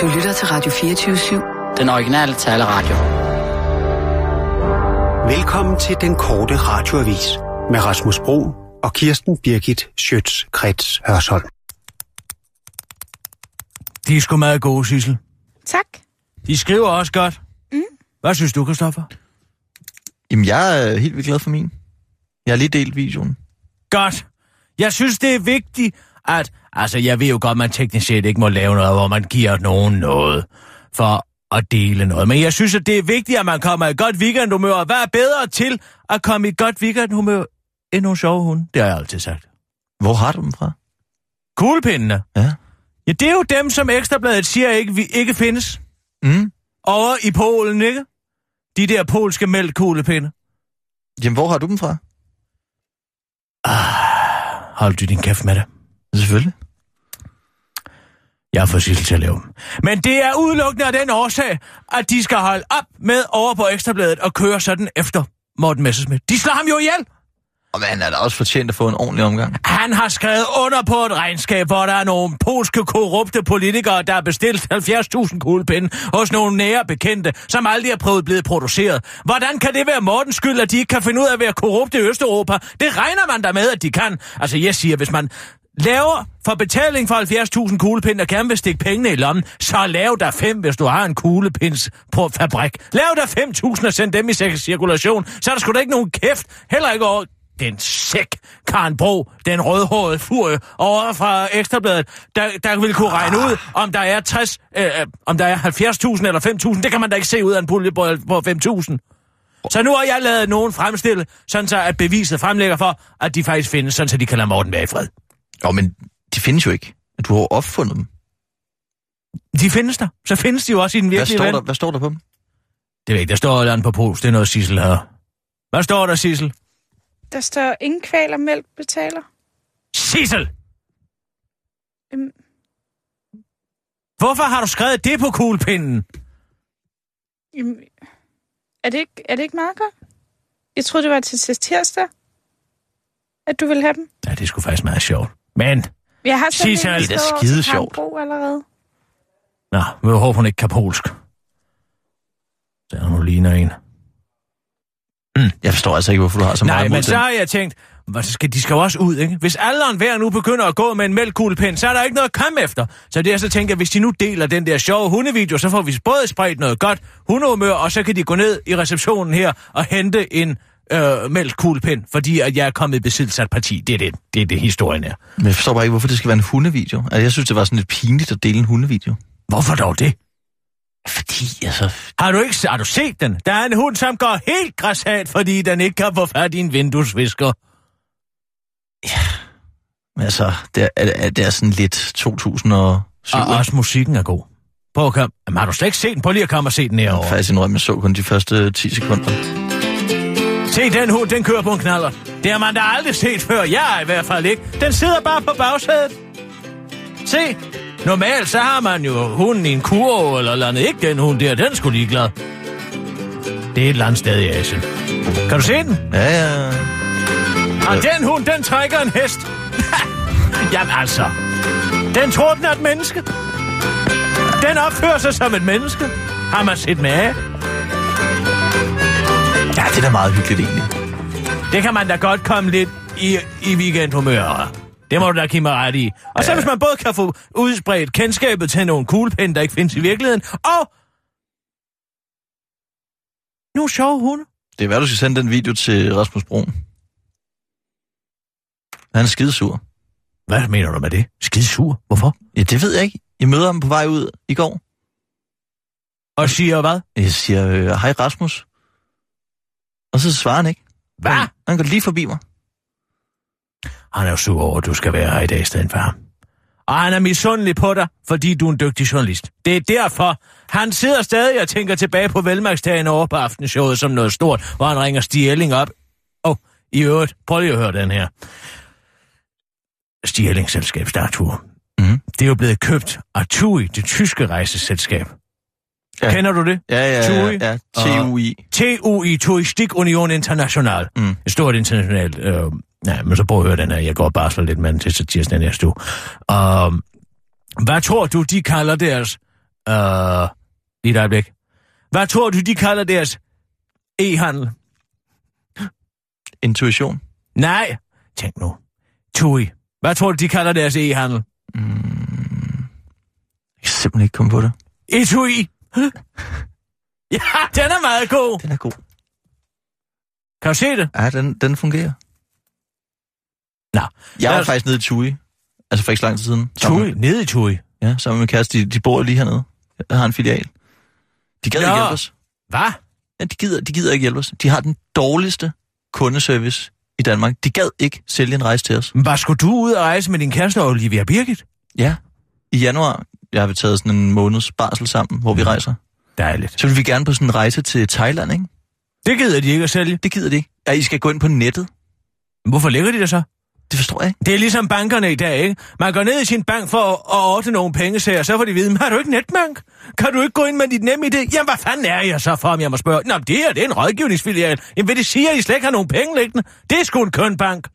Du lytter til Radio 24-7. Den originale taleradio. Velkommen til den korte radioavis med Rasmus Bro og Kirsten Birgit Schøtz-Krets Hørsholm. De er sgu meget gode, Sissel. Tak. De skriver også godt. Mm. Hvad synes du, Kristoffer? Jamen, jeg er helt vildt glad for min. Jeg har lige delt videoen. Godt. Jeg synes, det er vigtigt, at... Altså, jeg ved jo godt, man teknisk set ikke må lave noget, hvor man giver nogen noget for at dele noget. Men jeg synes, at det er vigtigt, at man kommer i godt weekendhumør. Og hvad er bedre til at komme i godt weekendhumør end nogle sjove hunde? Det har jeg altid sagt. Hvor har du dem fra? Kuglepindene. Ja. Ja, det er jo dem, som Ekstrabladet siger ikke, vi ikke findes. Mm. Over i Polen, ikke? De der polske mælkkuglepinde. Jamen, hvor har du dem fra? Hold du din kæft med det. Selvfølgelig. Jeg fået Sissel til at lave dem. Men det er udelukkende af den årsag, at de skal holde op med over på Ekstrabladet og køre sådan efter Morten Messerschmidt. De slår ham jo ihjel! Og man er da også fortjent at få en ordentlig omgang. Han har skrevet under på et regnskab, hvor der er nogle polske korrupte politikere, der har bestilt 70.000 kuglepinde hos nogle nære bekendte, som aldrig er prøvet blevet produceret. Hvordan kan det være Mortens skyld, at de ikke kan finde ud af at være korrupte i Østeuropa? Det regner man da med, at de kan. Altså, jeg siger, hvis man laver for betaling for 70.000 kuglepind og gerne vil stikke pengene i lommen, så lav der fem, hvis du har en kuglepins på fabrik. Lav der 5.000 og send dem i cirkulation, så er der sgu da ikke nogen kæft. Heller ikke over den sæk, Karen Bro, den rødhårede furie over fra Ekstrabladet, der, der vil kunne regne ud, om der er 60, øh, øh, om der er 70.000 eller 5.000. Det kan man da ikke se ud af en pulje på, på 5.000. Så nu har jeg lavet nogen fremstille, sådan så at beviset fremlægger for, at de faktisk findes, sådan så de kan lade Morten være i fred. Jo, men de findes jo ikke. Du har opfundet dem. De findes der. Så findes de jo også i den Hvad virkelige står, verden. der, hvad står der på dem? Det ved ikke, der står et andet på polsk. Det er noget Sissel her. Hvad står der, Sissel? Der står ingen kval og mælk betaler. Sissel! Øhm, Hvorfor har du skrevet det på kuglepinden? jamen, er, det ikke, er det ikke meget godt? Jeg troede, det var til tirsdag, at du ville have dem. Ja, det er sgu faktisk meget sjovt. Men, Jeg har en, det er da stående skide sjovt. Allerede. nå, vi håber, hun ikke kan polsk. Så er hun ligner en. Jeg forstår altså ikke, hvorfor du har så Nej, meget men imod så har jeg tænkt, hvad, så skal, de skal jo også ud, ikke? Hvis alderen hver nu begynder at gå med en mælkkuglepind, så er der ikke noget at komme efter. Så det er så tænker, hvis de nu deler den der sjove hundevideo, så får vi både spredt noget godt hundehumør, og så kan de gå ned i receptionen her og hente en øh, mælkkuglepind, fordi at jeg er kommet i besiddelse af et parti. Det er det, det, er det historien er. Men jeg forstår bare ikke, hvorfor det skal være en hundevideo. Altså, jeg synes, det var sådan lidt pinligt at dele en hundevideo. Hvorfor dog det? Fordi, altså... Har du ikke har du set den? Der er en hund, som går helt græsat, fordi den ikke kan få fat i en vinduesvisker. Men altså, det er, det er sådan lidt 2007. Og også musikken er god. Prøv at komme. Jamen, har du slet ikke set den? Prøv lige at komme og se den Jeg herovre. har faktisk indrømme, jeg så kun de første 10 sekunder. Se, den hund, den kører på en knaller. Det har man da aldrig set før. Jeg i hvert fald ikke. Den sidder bare på bagsædet. Se, normalt så har man jo hunden i en kurv eller eller andet. Ikke den hund der, den skulle ligeglad. Det er et eller andet sted i Asien. Kan du se den? Ja, ja. Og den hund, den trækker en hest. Jamen altså, den tror, den er et menneske. Den opfører sig som et menneske. Har man set med af? Ja, det er da meget hyggeligt egentlig. Det kan man da godt komme lidt i, i weekendhumør. Det må du da give mig ret i. Og så hvis man både kan få udspredt kendskabet til nogle kuglepinde, der ikke findes i virkeligheden, og nogle sjove hunde. Det er hvad du skal sende den video til Rasmus Broen. Han er skidesur. Hvad mener du med det? Skide sur. Hvorfor? Ja, det ved jeg ikke. Jeg møder ham på vej ud i går. Og siger hvad? Jeg siger, øh, hej Rasmus. Og så svarer han ikke. Hvad? Han, han går lige forbi mig. Han er jo sur over, at du skal være her i dag i stedet for ham. Og han er misundelig på dig, fordi du er en dygtig journalist. Det er derfor, han sidder stadig og tænker tilbage på velmærksdagen over på aftenshowet som noget stort, hvor han ringer Stig Elling op. Og i øvrigt, prøv lige at høre den her. Stig Elling selskab Startur. Mhm. Det er jo blevet købt af TUI, det tyske rejseselskab. Ja. Kender du det? Ja, ja, TUI. ja, ja. TUI. TUI, Touristik Union International. Mm. Et stort internationalt... Øh, ja, men så prøv at høre den her. Jeg går bare så lidt med den til tirsdag næste uge. Um, hvad tror du, de kalder deres Øh, lige et øjeblik. Hvad tror du, de kalder deres e-handel? Intuition. Nej, tænk nu. Tui. Hvad tror du, de kalder deres e-handel? Jeg kan simpelthen ikke komme på det. Etui. ja, den er meget god. Den er god. Kan du se det? Ja, den, den fungerer. Nå. Jeg var os- faktisk nede i Tui. Altså for ikke så lang tid siden. Tui. Nede i Tui. med- Ja, sammen med min kæreste. De, de bor lige hernede. Jeg har en filial. De gad Nå. ikke hjælpe os. Hvad? Ja, de gider, de gider ikke hjælpe os. De har den dårligste kundeservice i Danmark. De gad ikke sælge en rejse til os. Hvad skulle du ud og rejse med din kæreste Olivia Birgit? Ja. I januar, jeg har vi taget sådan en måneds barsel sammen, hvor vi rejser. Dejligt. Så vil vi gerne på sådan en rejse til Thailand, ikke? Det gider de ikke at sælge. Det gider de ikke. Ja, I skal gå ind på nettet. Hvorfor ligger de der så? Det forstår jeg ikke. Det er ligesom bankerne i dag, ikke? Man går ned i sin bank for at, at ordne nogle pengesager, så får de vide, "Men har du ikke netbank? Kan du ikke gå ind med dit nem idé? Jamen, hvad fanden er jeg så for, om jeg må spørge? Nå, det her, det er en rådgivningsfilial. Jamen, vil det sige, at I slet ikke har nogen penge liggende? Det er sgu en køn bank.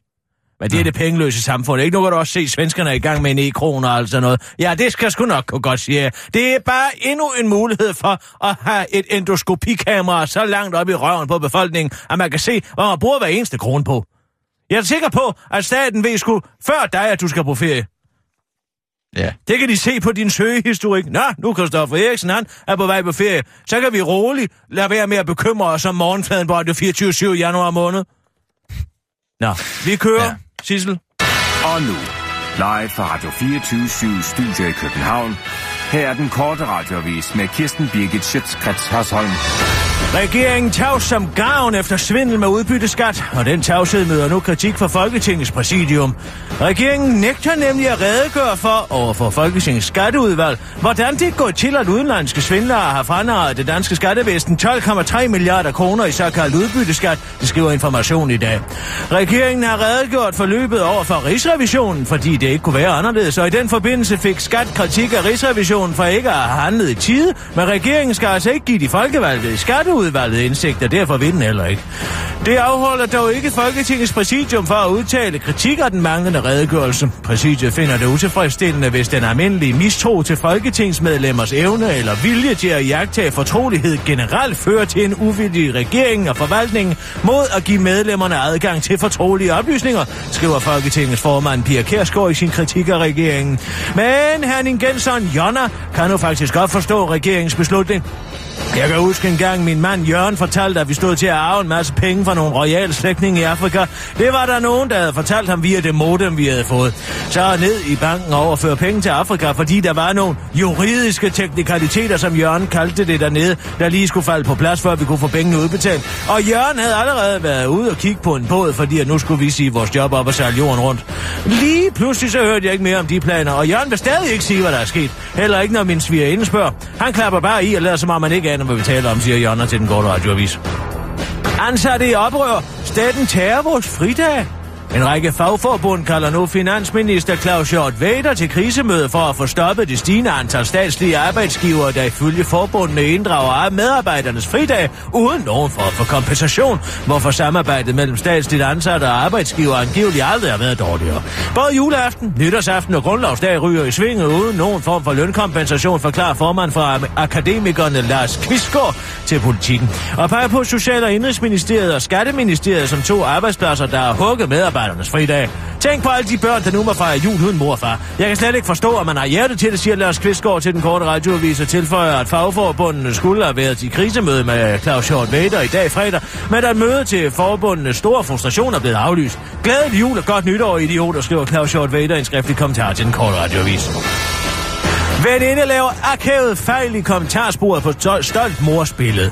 Men det er det pengeløse samfund, ikke? Nu kan du også se, svenskerne er i gang med en e-kroner og alt sådan noget. Ja, det skal sgu nok kunne godt sige. Det er bare endnu en mulighed for at have et endoskopikamera så langt op i røven på befolkningen, at man kan se, hvad man bruger hver eneste krone på. Jeg er sikker på, at staten ved sgu før dig, at du skal på ferie. Ja. Det kan de se på din søgehistorik. Nå, nu Kristoffer Eriksen, han er på vej på ferie. Så kan vi roligt lade være med at bekymre os om morgenfladen på det 24. januar måned. Nå, vi kører. Ja. Sissel. Og nu, live fra Radio 24 Studio i København. Her er den korte radiovis med Kirsten Birgit Schøtzgrads Hasholm. Regeringen tavs som gavn efter svindel med udbytteskat, og den tavshed møder nu kritik fra Folketingets præsidium. Regeringen nægter nemlig at redegøre for overfor Folketingets skatteudvalg, hvordan det går til, at udenlandske svindlere har franarret det danske skattevæsen 12,3 milliarder kroner i såkaldt udbytteskat, det skriver information i dag. Regeringen har redegjort for løbet over for Rigsrevisionen, fordi det ikke kunne være anderledes, og i den forbindelse fik skat kritik af Rigsrevisionen for ikke at have handlet i tide, men regeringen skal altså ikke give de folkevalgte i skatteudvalget indsigt, og derfor vil den heller ikke. Det afholder dog ikke Folketingets præsidium for at udtale kritik af den manglende redegørelse. Præsidiet finder det utilfredsstillende, hvis den almindelige mistro til folketingsmedlemmers evne eller vilje til at jagtage fortrolighed generelt fører til en uvildig regering og forvaltning mod at give medlemmerne adgang til fortrolige oplysninger, skriver Folketingets formand Pia Kærsgaard i sin kritik af regeringen. Men Herning Gensson Jonna kan nu faktisk godt forstå regeringens beslutning. Jeg kan huske en gang, min mand Jørgen fortalte, at vi stod til at arve en masse penge fra nogle royale slægtninge i Afrika. Det var der nogen, der havde fortalt ham via det modem, vi havde fået. Så ned i banken og overføre penge til Afrika, fordi der var nogle juridiske teknikaliteter, som Jørgen kaldte det dernede, der lige skulle falde på plads, før vi kunne få pengene udbetalt. Og Jørgen havde allerede været ude og kigge på en båd, fordi at nu skulle vi sige vores job op og sejle jorden rundt. Lige pludselig så hørte jeg ikke mere om de planer, og Jørgen vil stadig ikke sige, hvad der er sket. Heller ikke, når min svigerinde spørger. Han klapper bare i og lader som om man ikke aner, hvad vi taler om, siger Jørgen til den korte radioavis. Ansatte i oprør. Staten tager vores fridag. En række fagforbund kalder nu finansminister Claus Hjort Vader til krisemøde for at få stoppet det stigende antal statslige arbejdsgivere, der ifølge forbundene inddrager medarbejdernes fridag uden nogen form for kompensation, hvorfor samarbejdet mellem statsligt ansatte og arbejdsgiver angiveligt aldrig har været dårligere. Både juleaften, nytårsaften og grundlovsdag ryger i svinget uden nogen form for lønkompensation, forklarer formand fra akademikerne Lars Kvistgaard til politikken. Og peger på Social- og Indrigsministeriet og Skatteministeriet som to arbejdspladser, der har hugget arbejdernes fridag. Tænk på alle de børn, der nu må fejre jul uden mor og far. Jeg kan slet ikke forstå, at man har hjerte til det, siger Lars Kvistgaard til den korte radioavis og tilføjer, at fagforbundene skulle have været i krisemøde med Claus Hjort Vader i dag fredag, men at mødet til forbundenes store frustration er blevet aflyst. Glædelig jul og godt nytår, idioter, skriver Claus Hjort Vader i en skriftlig kommentar til den korte radioavis. Veninde laver akavet fejl i kommentarsporet på stolt morsbillede.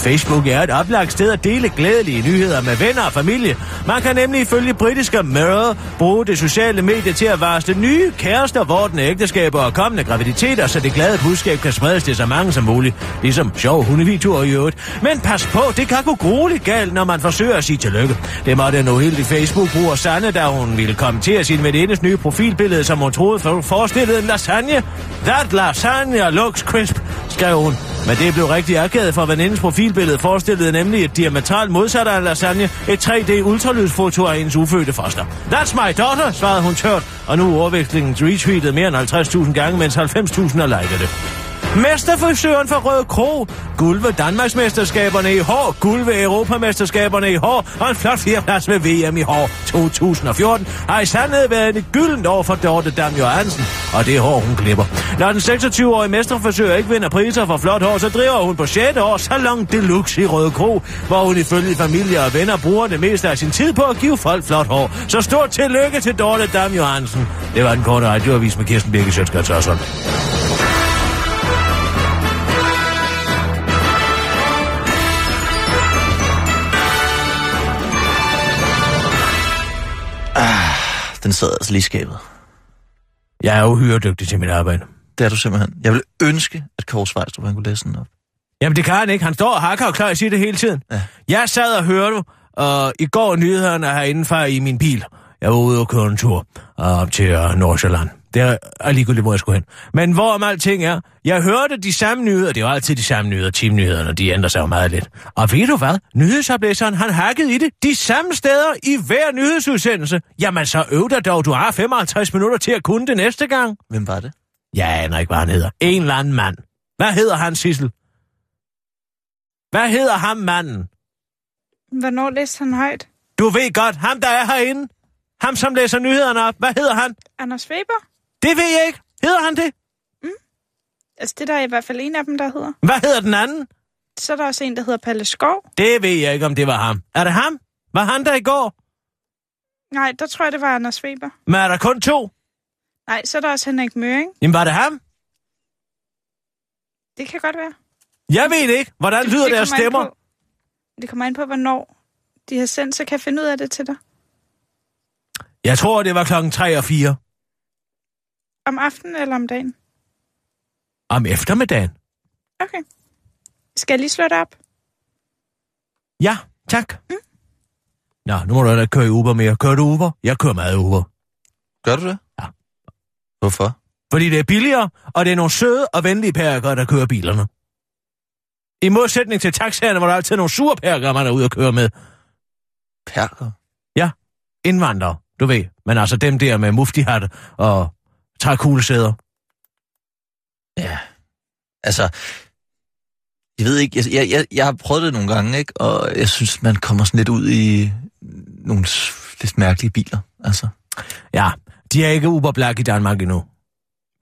Facebook er et oplagt sted at dele glædelige nyheder med venner og familie. Man kan nemlig ifølge britiske Mirror bruge det sociale medie til at varsle nye kærester, vortende ægteskaber og kommende graviditeter, så det glade budskab kan spredes til så mange som muligt. Ligesom sjov hundevideoer i øvrigt. Men pas på, det kan gå grueligt galt, når man forsøger at sige tillykke. Det måtte en uheldig Facebook-bruger Sanne, da hun ville kommentere sin venindes nye profilbillede, som hun troede for- forestillede en lasagne. That lasagne looks crisp, skrev hun. Men det blev rigtig akavet, for venindens profilbillede forestillede nemlig et diametralt modsat af lasagne, et 3D ultralydsfoto af hendes ufødte foster. That's my daughter, svarede hun tørt, og nu er ordvekslingen retweetet mere end 50.000 gange, mens 90.000 har liket det. Mesterfrisøren fra Røde Kro. Guld ved Danmarksmesterskaberne i hår. Guld ved Europamesterskaberne i hår. Og en flot fjerdeplads ved VM i hår 2014 har i sandhed været et gyldent år for Dorte Dam Johansen. Og det hår, hun klipper. Når den 26-årige mesterfrisør ikke vinder priser for flot hår, så driver hun på 6. år Salon Deluxe i Røde Kro, hvor hun ifølge familie og venner bruger det meste af sin tid på at give folk flot hår. Så stort tillykke til Dorte Dam Johansen. Det var den korte radioavis med Kirsten Birke Sjøtskrets Den sad altså lige skabet. Jeg er uhyre dygtig til mit arbejde. Det er du simpelthen. Jeg vil ønske, at Kåre Svejstrup han kunne læse den op. Jamen, det kan han ikke. Han står og hakker og klar og siger det hele tiden. Ja. Jeg sad og hørte og i går nyhederne herinde fra i min bil. Jeg var ude og køre en tur uh, op til uh, Nordsjælland. Det er er ligegyldigt, hvor jeg skulle hen. Men hvorom alting er, jeg hørte de samme nyheder. Det er jo altid de samme nyheder, teamnyhederne, de ændrer sig jo meget lidt. Og ved du hvad? Nyhedsoplæseren, han hacket i det de samme steder i hver nyhedsudsendelse. Jamen så øv dig dog, du har 55 minutter til at kunne det næste gang. Hvem var det? Jeg aner ikke, hvad han hedder. En eller anden mand. Hvad hedder han, Sissel? Hvad hedder ham manden? Hvornår læste han højt? Du ved godt, ham der er herinde. Ham, som læser nyhederne op. Hvad hedder han? Anders Weber? Det ved jeg ikke. Hedder han det? Altså, det der er i hvert fald en af dem, der hedder. Hvad hedder den anden? Så er der også en, der hedder Palle Skov. Det ved jeg ikke, om det var ham. Er det ham? Var han der i går? Nej, der tror jeg, det var Anders Weber. Men er der kun to? Nej, så er der også Henrik Møring. Jamen, var det ham? Det kan godt være. Jeg ved det ikke. Hvordan lyder deres kommer an stemmer? På, det kommer an på, hvornår de har sendt, så kan jeg finde ud af det til dig. Jeg tror, det var klokken 3 og 4 Om aftenen eller om dagen? om eftermiddagen. Okay. Skal jeg lige slå det op? Ja, tak. Mm. Nå, nu må du da køre i Uber mere. Kører du Uber? Jeg kører meget Uber. Gør du det? Ja. Hvorfor? Fordi det er billigere, og det er nogle søde og venlige pærker, der kører bilerne. I modsætning til taxaerne, hvor der altid er nogle sure pærker, man er ude at køre med. Perker. Indvandrere, du ved. Men altså dem der med muftihatte og trækuglesæder. Ja. Altså, jeg ved ikke, jeg, jeg, jeg, jeg har prøvet det nogle gange, ikke? Og jeg synes, man kommer sådan lidt ud i nogle lidt mærkelige biler, altså. Ja, de er ikke Uber Black i Danmark endnu.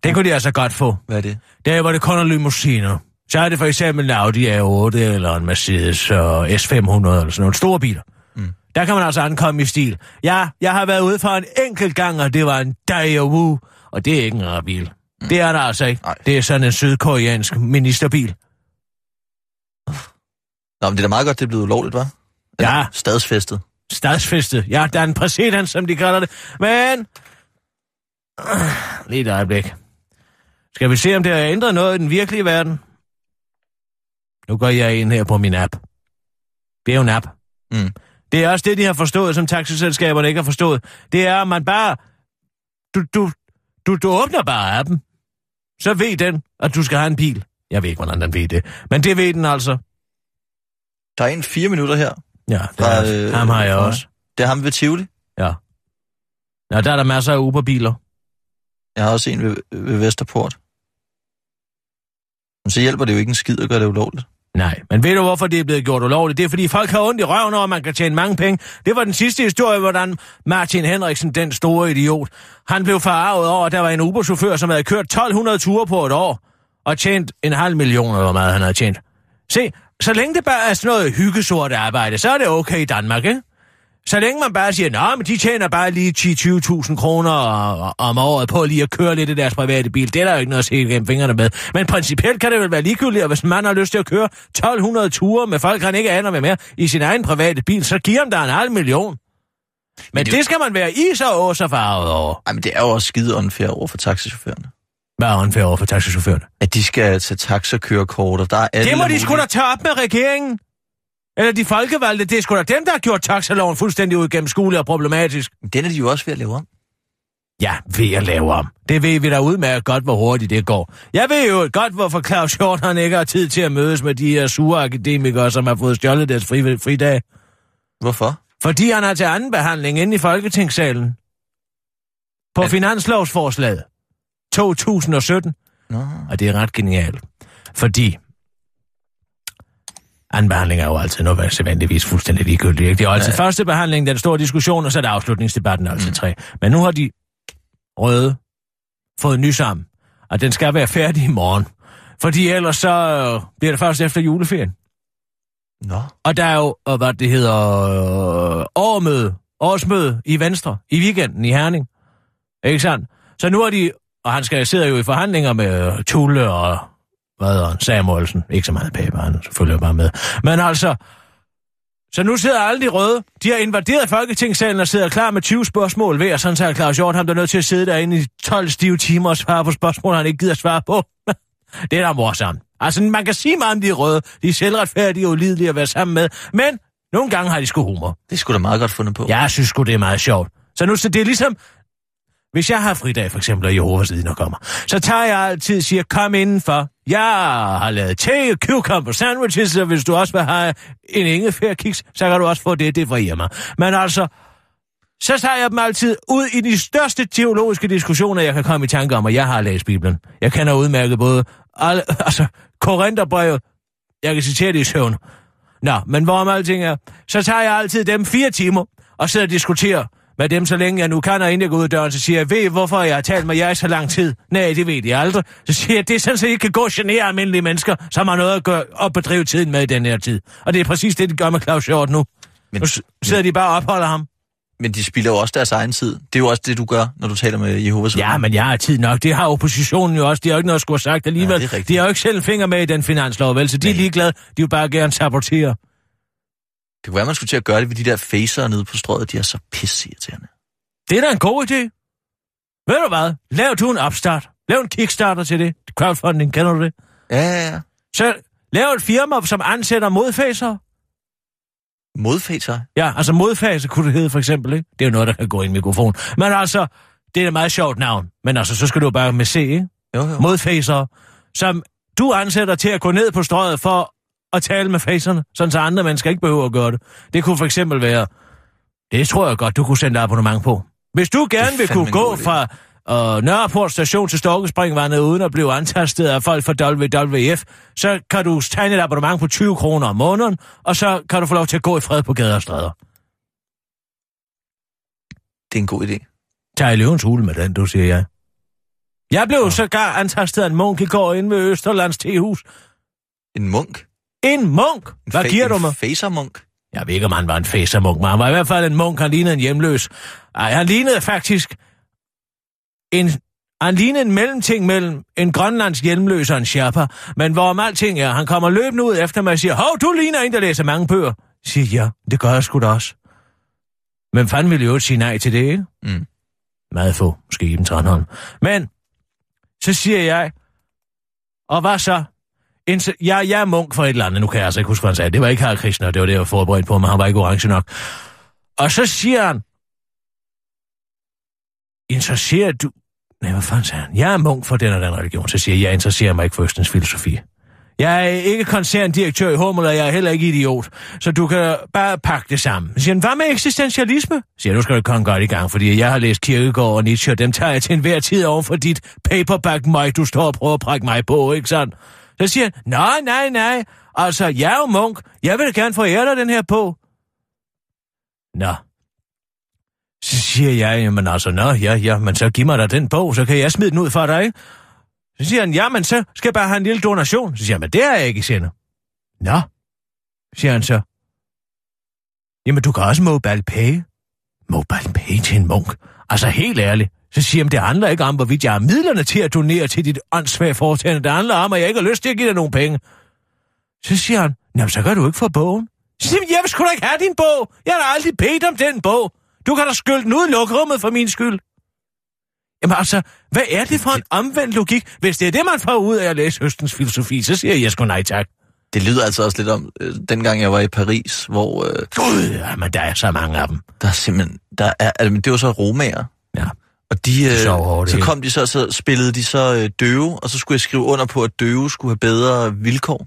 Det kunne de altså godt få. Hvad er det? Der hvor det kun er limousiner. Så er det for eksempel en Audi A8 eller en Mercedes og S500 eller sådan nogle store biler. Mm. Der kan man altså ankomme i stil. Ja, jeg har været ude for en enkelt gang, og det var en Daewoo, og det er ikke en rar bil. Mm. Det er der altså ikke. Nej. Det er sådan en sydkoreansk ministerbil. Nå, men det er da meget godt, det er blevet ulovligt, hva'? Ja. Stadsfæstet. Stadsfæstet. Ja, der er en præsident, som de kalder det. Men... Lige et øjeblik. Skal vi se, om det har ændret noget i den virkelige verden? Nu går jeg ind her på min app. Det er jo en app. Mm. Det er også det, de har forstået, som taxiselskaberne ikke har forstået. Det er, at man bare... Du, du, du, du åbner bare appen. Så ved den, at du skal have en bil. Jeg ved ikke, hvordan den ved det. Men det ved den altså. Der er en fire minutter her. Ja, det Fra, er, øh, ham har jeg fra- også. Det er ham ved Tivoli. Ja. Ja, der er der masser af Uber-biler. Jeg har også en ved, ved Vesterport. Men så hjælper det jo ikke en skid at gøre det ulovligt. Nej, men ved du, hvorfor det er blevet gjort ulovligt? Det er, fordi folk har ondt i røven over, at man kan tjene mange penge. Det var den sidste historie, hvordan Martin Henriksen, den store idiot, han blev forarvet over, at der var en Uber-chauffør, som havde kørt 1200 ture på et år, og tjent en halv million, eller hvor meget han havde tjent. Se, så længe det bare er sådan noget hyggesort arbejde, så er det okay i Danmark, ikke? Så længe man bare siger, nej, men de tjener bare lige 10-20.000 kroner om året på lige at køre lidt i deres private bil. Det er der jo ikke noget at se igennem fingrene med. Men principielt kan det vel være ligegyldigt, at hvis en mand har lyst til at køre 1200 ture med folk, han ikke aner med mere i sin egen private bil, så giver han der en halv million. Men, Men det- det skal man være i så også farvet over. Ej, men det er jo også skide unfair over for taxichaufførerne. Hvad er unfair over for taxichaufførerne? At de skal tage taxakørekort, og der er alle Det må de sgu da tage op med regeringen. Eller de folkevalgte, det er sgu da dem, der har gjort taxaloven fuldstændig uigennemskuelig og problematisk. Den er de jo også ved at lave om. Ja, ved at lave om. Det ved vi da udmærket godt, hvor hurtigt det går. Jeg ved jo godt, hvorfor Claus Hjort han ikke har tid til at mødes med de her sure akademikere, som har fået stjålet deres fri, fridag. Hvorfor? Fordi han er til anden behandling inde i Folketingssalen. På Ja. finanslovsforslaget. 2017. Nå. Og det er ret genialt. Fordi anden behandling er jo altid noget sædvanligvis fuldstændig ligegyldigt. Ikke? Det er jo altid ja. første behandling, den store diskussion, og så er det afslutningsdebatten altid mm. tre. Men nu har de røde fået ny sammen, og den skal være færdig i morgen. Fordi ellers så øh, bliver det først efter juleferien. Nå. Og der er jo, og hvad det hedder, øh, årsmøde, årsmøde i Venstre, i weekenden i Herning. Ikke sandt? Så nu er de, og han skal sidder jo i forhandlinger med øh, Tulle og, han, Samuelsen. Ikke så meget paper, han selvfølgelig bare med. Men altså, så nu sidder alle de røde. De har invaderet Folketingssalen og sidder klar med 20 spørgsmål ved, og sådan så er Claus Hjort, ham der er nødt til at sidde derinde i 12 stive timer og svare på spørgsmål, han ikke gider svare på. det er da morsomt. Altså, man kan sige meget om de røde. De er selvretfærdige og ulidelige at være sammen med. Men nogle gange har de sgu humor. Det skulle da meget godt fundet på. Jeg synes sgu, det er meget sjovt. Så nu så det er ligesom... Hvis jeg har fridag, for eksempel, og Jehovas vidner kommer, så tager jeg altid og siger, kom indenfor. Jeg har lavet te, cucumber sandwiches, og hvis du også vil have en ingefærkiks, så kan du også få det, det fra hjemme. Men altså, så tager jeg dem altid ud i de største teologiske diskussioner, jeg kan komme i tanke om, og jeg har læst Bibelen. Jeg kender udmærket både alle, altså, Korintherbrevet, jeg kan citere det i søvn. Nå, men hvorom alting er, så tager jeg altid dem fire timer, og sidder og diskuterer med dem, så længe jeg nu kan, og inden jeg går ud af døren, så siger jeg, ved I, hvorfor jeg har talt med jer i så lang tid? Nej, det ved jeg aldrig. Så siger jeg, det er sådan, at I kan gå og genere almindelige mennesker, som har noget at gøre og bedrive tiden med i den her tid. Og det er præcis det, de gør med Claus Hjort nu. Men, nu sidder de bare og opholder ham. Men de spiller jo også deres egen tid. Det er jo også det, du gør, når du taler med Jehovas Ja, men jeg har tid nok. Det har oppositionen jo også. De har jo ikke noget at skulle have sagt alligevel. Ja, de har jo ikke selv en finger med i den finanslov, vel? Så de Nej. er ligeglade. De vil bare gerne sabotere. Det kunne være, man skulle til at gøre det ved de der facer nede på strøget. De er så pissirriterende. Det er da en god idé. Ved du hvad? Lav du en opstart. Lav en kickstarter til det. Crowdfunding, kender du det? Ja, ja, ja. Så lav et firma, som ansætter modfacer. Modfacer? Ja, altså modfase kunne det hedde for eksempel, ikke? Det er jo noget, der kan gå i en mikrofon. Men altså, det er et meget sjovt navn. Men altså, så skal du bare med C, ikke? Jo, jo. Modfacer, som du ansætter til at gå ned på strøget for at tale med facerne, sådan så andre mennesker ikke behøver at gøre det. Det kunne for eksempel være, det tror jeg godt, du kunne sende abonnement på. Hvis du gerne vil kunne gå fra og Nørreport station til Storkespringvandet uden at blive antastet af folk fra WWF, så kan du tegne et abonnement på 20 kroner om måneden, og så kan du få lov til at gå i fred på gader og stræder. Det er en god idé. Tag i løvens hule med den, du siger jeg. Jeg blev ja. sågar antastet af en munk i går inde ved Østerlands tehus. En munk? En munk? Hvad giver du mig? En facermunk? Jeg ved ikke, om han var en facermunk, men han var i hvert fald en munk, han lignede en hjemløs. Ej, han lignede faktisk en, han lignede en mellemting mellem en grønlands hjemløs og en sherpa, men hvorom alting er, han kommer løbende ud efter mig og siger, hov, du ligner en, der læser mange bøger. Jeg siger, ja, det gør jeg sgu da også. Men fanden ville jo sige nej til det, ikke? Mm. Meget få, måske i Tranholm. Men, så siger jeg, og hvad så? En, ja, jeg er munk for et eller andet, nu kan jeg altså ikke huske, hvad han sagde. Det var ikke Harald Krishna, det var det, jeg var forberedt på, men han var ikke orange nok. Og så siger han, interesserer du... Nej, hvad fanden sagde han? Jeg er munk for den og den religion. Så siger jeg, jeg interesserer mig ikke for Østens filosofi. Jeg er ikke koncerndirektør i Hummel, og jeg er heller ikke idiot. Så du kan bare pakke det sammen. Så siger han, hvad med eksistentialisme? Så siger nu skal du komme godt i gang, fordi jeg har læst Kirkegaard og Nietzsche, og dem tager jeg til enhver tid over for dit paperback mig, du står og prøver at prække mig på, ikke sandt? Så siger han, nej, nej, nej. Altså, jeg er jo munk. Jeg vil gerne forære dig den her på. Nå, så siger jeg, jamen altså, nå, ja, ja, men så giv mig da den bog, så kan jeg smide den ud for dig, ikke? Så siger han, jamen så skal jeg bare have en lille donation. Så siger han, men det er jeg ikke, siger Nå, siger han så. Jamen, du kan også mobile pay. Mobile pay til en munk. Altså, helt ærligt. Så siger han, det handler ikke om, hvorvidt jeg har midlerne til at donere til dit åndssvage foretagende. Det handler om, at jeg ikke har lyst til at give dig nogle penge. Så siger han, jamen, så kan du ikke få bogen. Så siger han, jeg vil sgu da ikke have din bog. Jeg har aldrig bedt om den bog. Du kan da skylde den ud i lukrummet for min skyld. Jamen altså, hvad er det for en omvendt logik? Hvis det er det, man får ud af at læse høstens filosofi, så siger jeg sgu nej tak. Det lyder altså også lidt om, øh, dengang jeg var i Paris, hvor... Øh, Gud, ja, men der er så mange af dem. Der er simpelthen... Der er, altså, det var så romager. Ja. Og de, øh, så, hårdt, så kom de så, så spillede de så øh, døve, og så skulle jeg skrive under på, at døve skulle have bedre vilkår.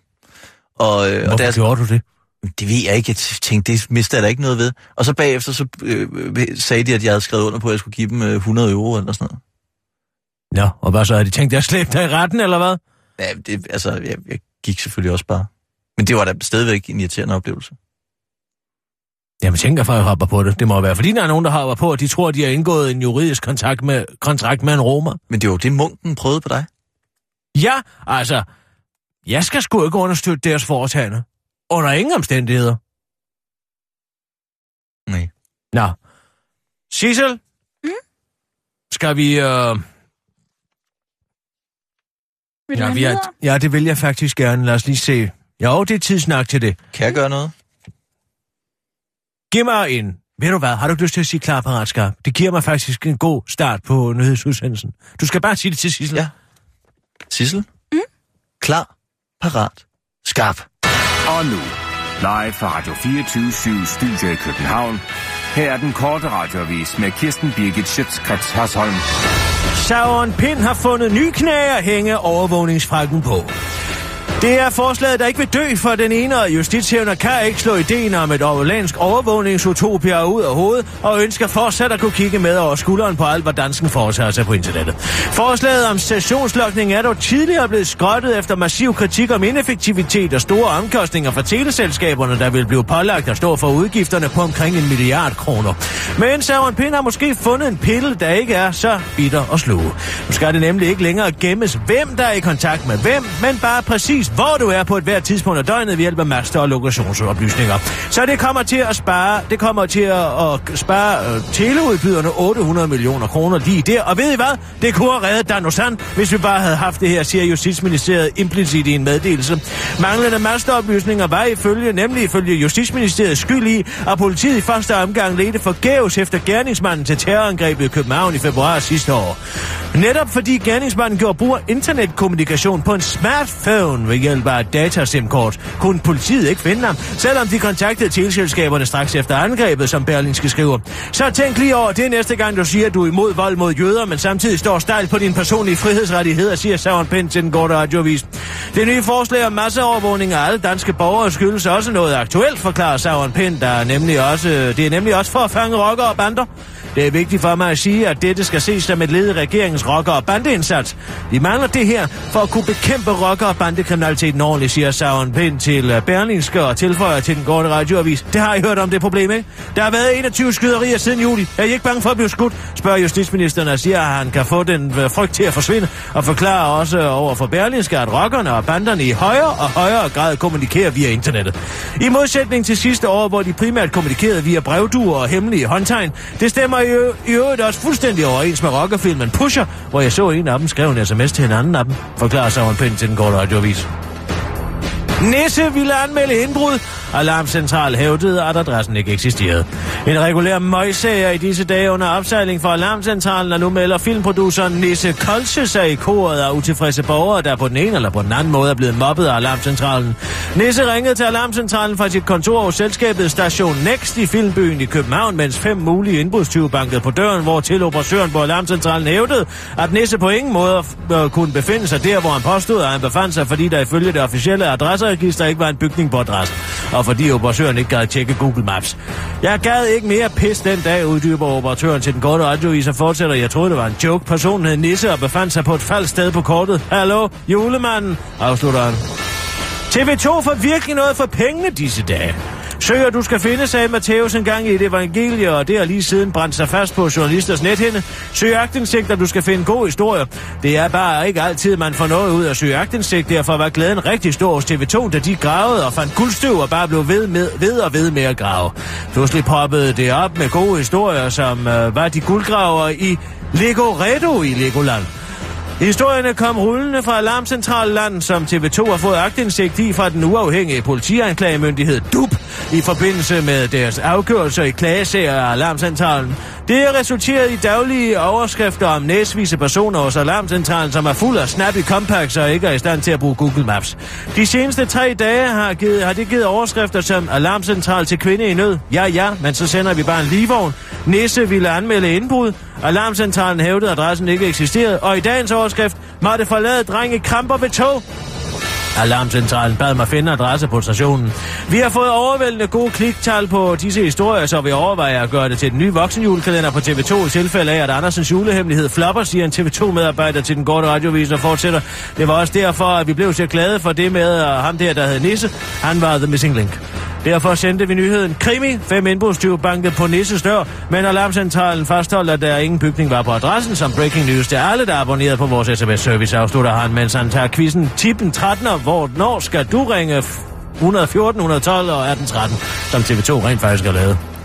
Og, øh, Hvorfor og der, gjorde du det? Det ved jeg ikke. Jeg tænkte, det mister jeg da ikke noget ved. Og så bagefter så øh, sagde de, at jeg havde skrevet under på, at jeg skulle give dem øh, 100 euro eller sådan noget. Nå, og hvad så? Har de tænkt, at jeg slæbte dig i retten, eller hvad? Ja, det, altså, jeg, jeg gik selvfølgelig også bare. Men det var da stadigvæk en irriterende oplevelse. Jamen, tænker for at hopper på det. Det må være, fordi der er nogen, der hopper på, og de tror, de har indgået en juridisk kontrakt med, kontrakt med en romer. Men det var jo det, munken prøvede på dig. Ja, altså, jeg skal sgu ikke understøtte deres foretagende. Under ingen omstændigheder. Nej. Nå. Sissel? Mm? Skal vi... Øh... Vil du Ja, vi er... ja, det vil jeg faktisk gerne. Lad os lige se. Jo, det er tidsnak til det. Kan jeg gøre noget? Giv mig en... Ved du hvad, har du ikke lyst til at sige klar parat skarp? Det giver mig faktisk en god start på nyhedsudsendelsen. Du skal bare sige det til Sissel. Ja. Sissel? Mm? Klar, parat, skarp. Og nu, live fra Radio 24 Studio i København. Her er den korte radiovis med Kirsten Birgit Schøtzgrads Hasholm. Sauron Pind har fundet ny knæ at hænge overvågningsfrakken på. Det er forslaget, der ikke vil dø, for den ene og justitshævner kan ikke slå ideen om et overlandsk overvågningsutopia ud af hovedet, og ønsker fortsat at kunne kigge med over skulderen på alt, hvad dansken foretager sig på internettet. Forslaget om stationslokning er dog tidligere blevet skrottet efter massiv kritik om ineffektivitet og store omkostninger for teleselskaberne, der vil blive pålagt at stå for udgifterne på omkring en milliard kroner. Men Sauron Pind har måske fundet en pille, der ikke er så bitter og sluge. Nu skal det nemlig ikke længere gemmes, hvem der er i kontakt med hvem, men bare præcis, hvor du er på et hvert tidspunkt af døgnet ved hjælp af master- og lokationsoplysninger. Så det kommer til at spare, det kommer til at, at spare øh, teleudbyderne 800 millioner kroner lige der. Og ved I hvad? Det kunne have reddet Danosan, hvis vi bare havde haft det her, siger Justitsministeriet implicit i en meddelelse. Manglende masteroplysninger var ifølge, nemlig ifølge Justitsministeriet skyld i, at politiet i første omgang ledte forgæves efter gerningsmanden til terrorangrebet i København i februar sidste år. Netop fordi gerningsmanden gjorde brug af internetkommunikation på en smartphone ved hjælp af et datasimkort, kunne politiet ikke finde ham, selvom de kontaktede teleselskaberne straks efter angrebet, som Berlingske skriver. Så tænk lige over det næste gang, du siger, at du er imod vold mod jøder, men samtidig står stejl på din personlige frihedsrettigheder, siger Søren Pind til den korte radiovis. Det nye forslag om masseovervågning af alle danske borgere skyldes også noget aktuelt, forklarer Søren Pind, der er nemlig også, det er nemlig også for at fange rockere og bander. Det er vigtigt for mig at sige, at dette skal ses som et led i regeringens rocker- og bandeindsats. Vi mangler det her for at kunne bekæmpe rocker- og bandekriminaliteten ordentligt, siger Søren Pind til øh, Berlingske og tilføjer til den korte radioavis. Det har I hørt om det problem, ikke? Der har været 21 skyderier siden juli. Er I ikke bange for at blive skudt? Spørger justitsministeren og siger, at han kan få den øh, frygt til at forsvinde, og forklarer også over for Berlingske, at rockerne og banderne i højere og højere grad kommunikerer via internettet. I modsætning til sidste år, hvor de primært kommunikerede via brevduer og hemmelige håndtegn, det stemmer i, i øvrigt også fuldstændig overens med rockerfilmen Pusher, hvor jeg så en af dem skrev en sms til en anden af dem, forklarer Søren Pind til den korte radioavis. Nisse ville anmelde indbrud. Alarmcentral hævdede, at adressen ikke eksisterede. En regulær møgssager i disse dage under opsejling for Alarmcentralen, og nu melder filmproduceren Nisse Kolse sig i koret af utilfredse borgere, der på den ene eller på den anden måde er blevet mobbet af Alarmcentralen. Nisse ringede til Alarmcentralen fra sit kontor hos selskabet Station Next i Filmbyen i København, mens fem mulige indbrudstyve bankede på døren, hvor til operatøren på Alarmcentralen hævdede, at Nisse på ingen måde øh, kunne befinde sig der, hvor han påstod, at han befandt sig, fordi der ifølge det officielle adresse adresseregister ikke var en bygning på adressen, og fordi operatøren ikke gad tjekke Google Maps. Jeg gad ikke mere pis den dag, uddyber operatøren til den korte radiovis og fortsætter. Jeg troede, det var en joke. Personen hed Nisse og befandt sig på et falsk sted på kortet. Hallo, julemanden, afslutter han. TV2 får virkelig noget for pengene disse dage. Søger du skal finde, sagde Matthæus engang i et evangelie, og det har lige siden brændt sig fast på journalisters nethinde. Søg agtindsigt, og du skal finde god historie. Det er bare ikke altid, man får noget ud af søge agtindsigt. Derfor var glæden rigtig stor hos TV2, da de gravede og fandt guldstøv og bare blev ved, med, ved og ved med at grave. Pludselig poppede det op med gode historier, som øh, var de guldgraver i Legoredo i Legoland. Historierne kom rullende fra Alarmcentralland, som TV2 har fået agtindsigt i fra den uafhængige politianklagemyndighed DUP i forbindelse med deres afgørelser i klagesager af Alarmcentralen. Det har resulteret i daglige overskrifter om næsvise personer hos Alarmcentralen, som er fuld af snappy compacts og ikke er i stand til at bruge Google Maps. De seneste tre dage har, givet, har det givet overskrifter som Alarmcentral til kvinde i nød. Ja, ja, men så sender vi bare en ligevogn. Nisse ville anmelde indbrud. Alarmcentralen hævdede, at adressen ikke eksisterede. Og i dagens overskrift måtte forlade drenge kramper ved tog. Alarmcentralen bad mig finde adresse på stationen. Vi har fået overvældende gode kliktal på disse historier, så vi overvejer at gøre det til den nye voksenjulekalender på TV2 i tilfælde af, at Andersens julehemmelighed flopper, siger en TV2-medarbejder til den korte radiovis og fortsætter. Det var også derfor, at vi blev så glade for det med ham der, der hed Nisse. Han var The Missing Link. Derfor sendte vi nyheden Krimi. Fem indbrudstyve bankede på Nisses dør, men alarmcentralen fastholdt, at der ingen bygning var på adressen, som breaking news til alle, der er abonneret på vores sms-service, afslutter han, mens han tager quizzen tippen 13, hvor når skal du ringe 114, 112 og 1813, som TV2 rent faktisk har lavet.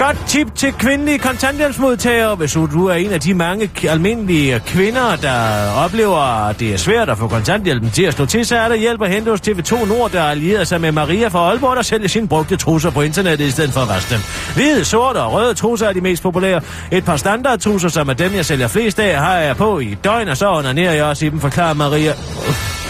Godt tip til kvindelige kontanthjælpsmodtagere, hvis du er en af de mange almindelige kvinder, der oplever, at det er svært at få kontanthjælpen til at slå til, så er der hjælp at hente hos TV2 Nord, der allierer sig med Maria fra Aalborg, der sælger sine brugte trusser på internettet i stedet for at vaske dem. Hvide, sorte og røde trusser er de mest populære. Et par standardtrusser, som er dem, jeg sælger flest af, har jeg på i døgn, og så onanerer jeg også i dem, forklarer Maria øh,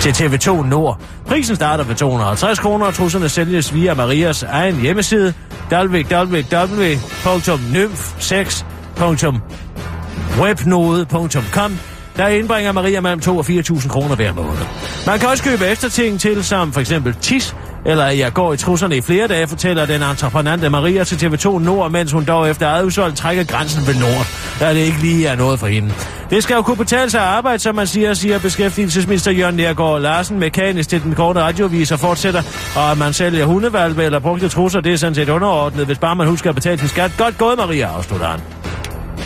til TV2 Nord. Prisen starter ved 250 kroner, og trusserne sælges via Marias egen hjemmeside www.nymph6.webnode.com der indbringer Maria mellem 2 og 4.000 kroner hver måned. Man kan også købe efterting til, som for eksempel tis, eller jeg går i trusserne i flere dage, fortæller den entreprenante Maria til TV2 Nord, mens hun dog efter eget udsolg trækker grænsen ved Nord, da det ikke lige er noget for hende. Det skal jo kunne betale sig at arbejde, som man siger, siger beskæftigelsesminister Jørgen Nergård Larsen mekanisk til den korte radiovis og fortsætter, og at man sælger hundevalve eller brugte trusser, det er sådan set underordnet, hvis bare man husker at betale sin skat. Godt gået, Maria, afslutter han.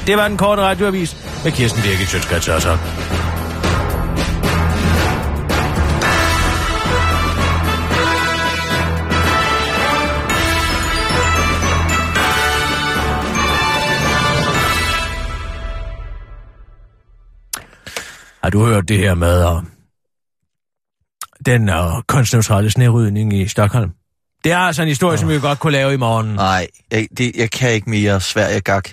Det var den korte radioavis med Kirsten Birgit Sjøtskrets Har du hørt det her med uh, den uh, kunstneutrale snerydning i Stockholm? Det er altså en historie, oh. som vi godt kunne lave i morgen. Nej, jeg, det, jeg kan ikke mere Sverige gak.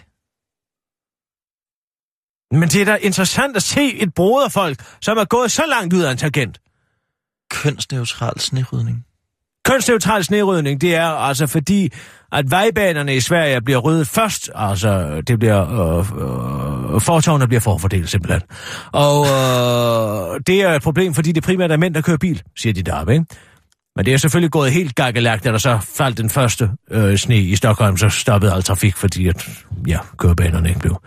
Men det er da interessant at se et broderfolk, som er gået så langt ud af en tangent. Kønsneutral snerydning. Kønsneutral snerydning, det er altså fordi, at vejbanerne i Sverige bliver ryddet først. Altså, det bliver... Øh, øh, fortovene bliver forfordelt simpelthen. Og øh, det er et problem, fordi det primært er mænd, der kører bil, siger de deroppe, ikke? Men det er selvfølgelig gået helt gakkelagt, da der så faldt den første øh, sne i Stockholm, så stoppede al trafik, fordi at, ja, kørebanerne ikke blev.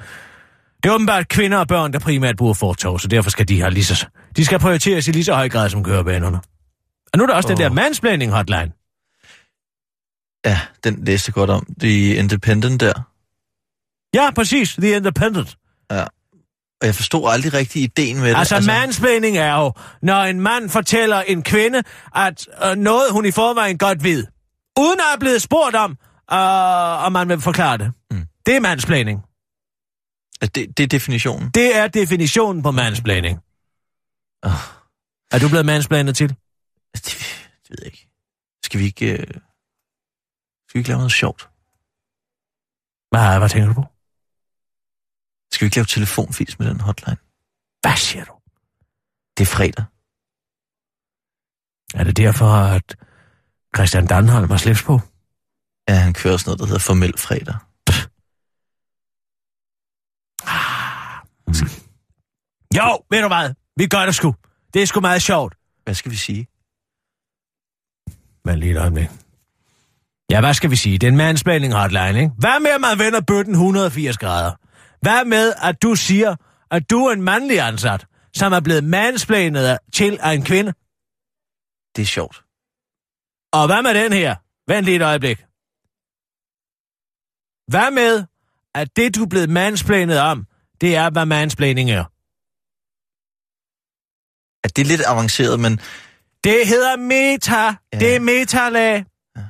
Det er åbenbart kvinder og børn, der primært bruger fortov, så derfor skal de have lige så, de skal prioriteres i lige så høj grad som kørebanerne. Og nu er der også oh. den der mansplaining hotline. Ja, den læste jeg godt om. The Independent der. Ja, præcis. The Independent. Ja. Og jeg forstod aldrig rigtig ideen med det. Altså, altså, mansplaining er jo, når en mand fortæller en kvinde, at øh, noget hun i forvejen godt ved, uden at have blevet spurgt om, øh, om man vil forklare det. Mm. Det er mansplaining. det, det er definitionen. Det er definitionen på mansplaining. Oh, Er du blevet mansplanet til? Det, det ved jeg ikke. Skal vi ikke... Øh... Skal vi ikke lave noget sjovt? Hvad, hvad tænker du på? Skal vi ikke lave telefonfis med den hotline? Hvad siger du? Det er fredag. Er det derfor, at Christian Danholm har slips på? Ja, han kører sådan noget, der hedder formel fredag. Jo, ved du hvad? Vi gør det sgu. Det er sgu meget sjovt. Hvad skal vi sige? Men lige et øjeblik. Ja, hvad skal vi sige? Det er en mansplaining hotline, ikke? Hvad med, at man vender bøtten 180 grader? Hvad med, at du siger, at du er en mandlig ansat, som er blevet mansplanet til af en kvinde? Det er sjovt. Og hvad med den her? Vent lige et øjeblik. Hvad med, at det, du er blevet mansplanet om, det er, hvad mansplaining er? At det er lidt avanceret, men Det hedder meta. Ja. Det er metalag. Ja.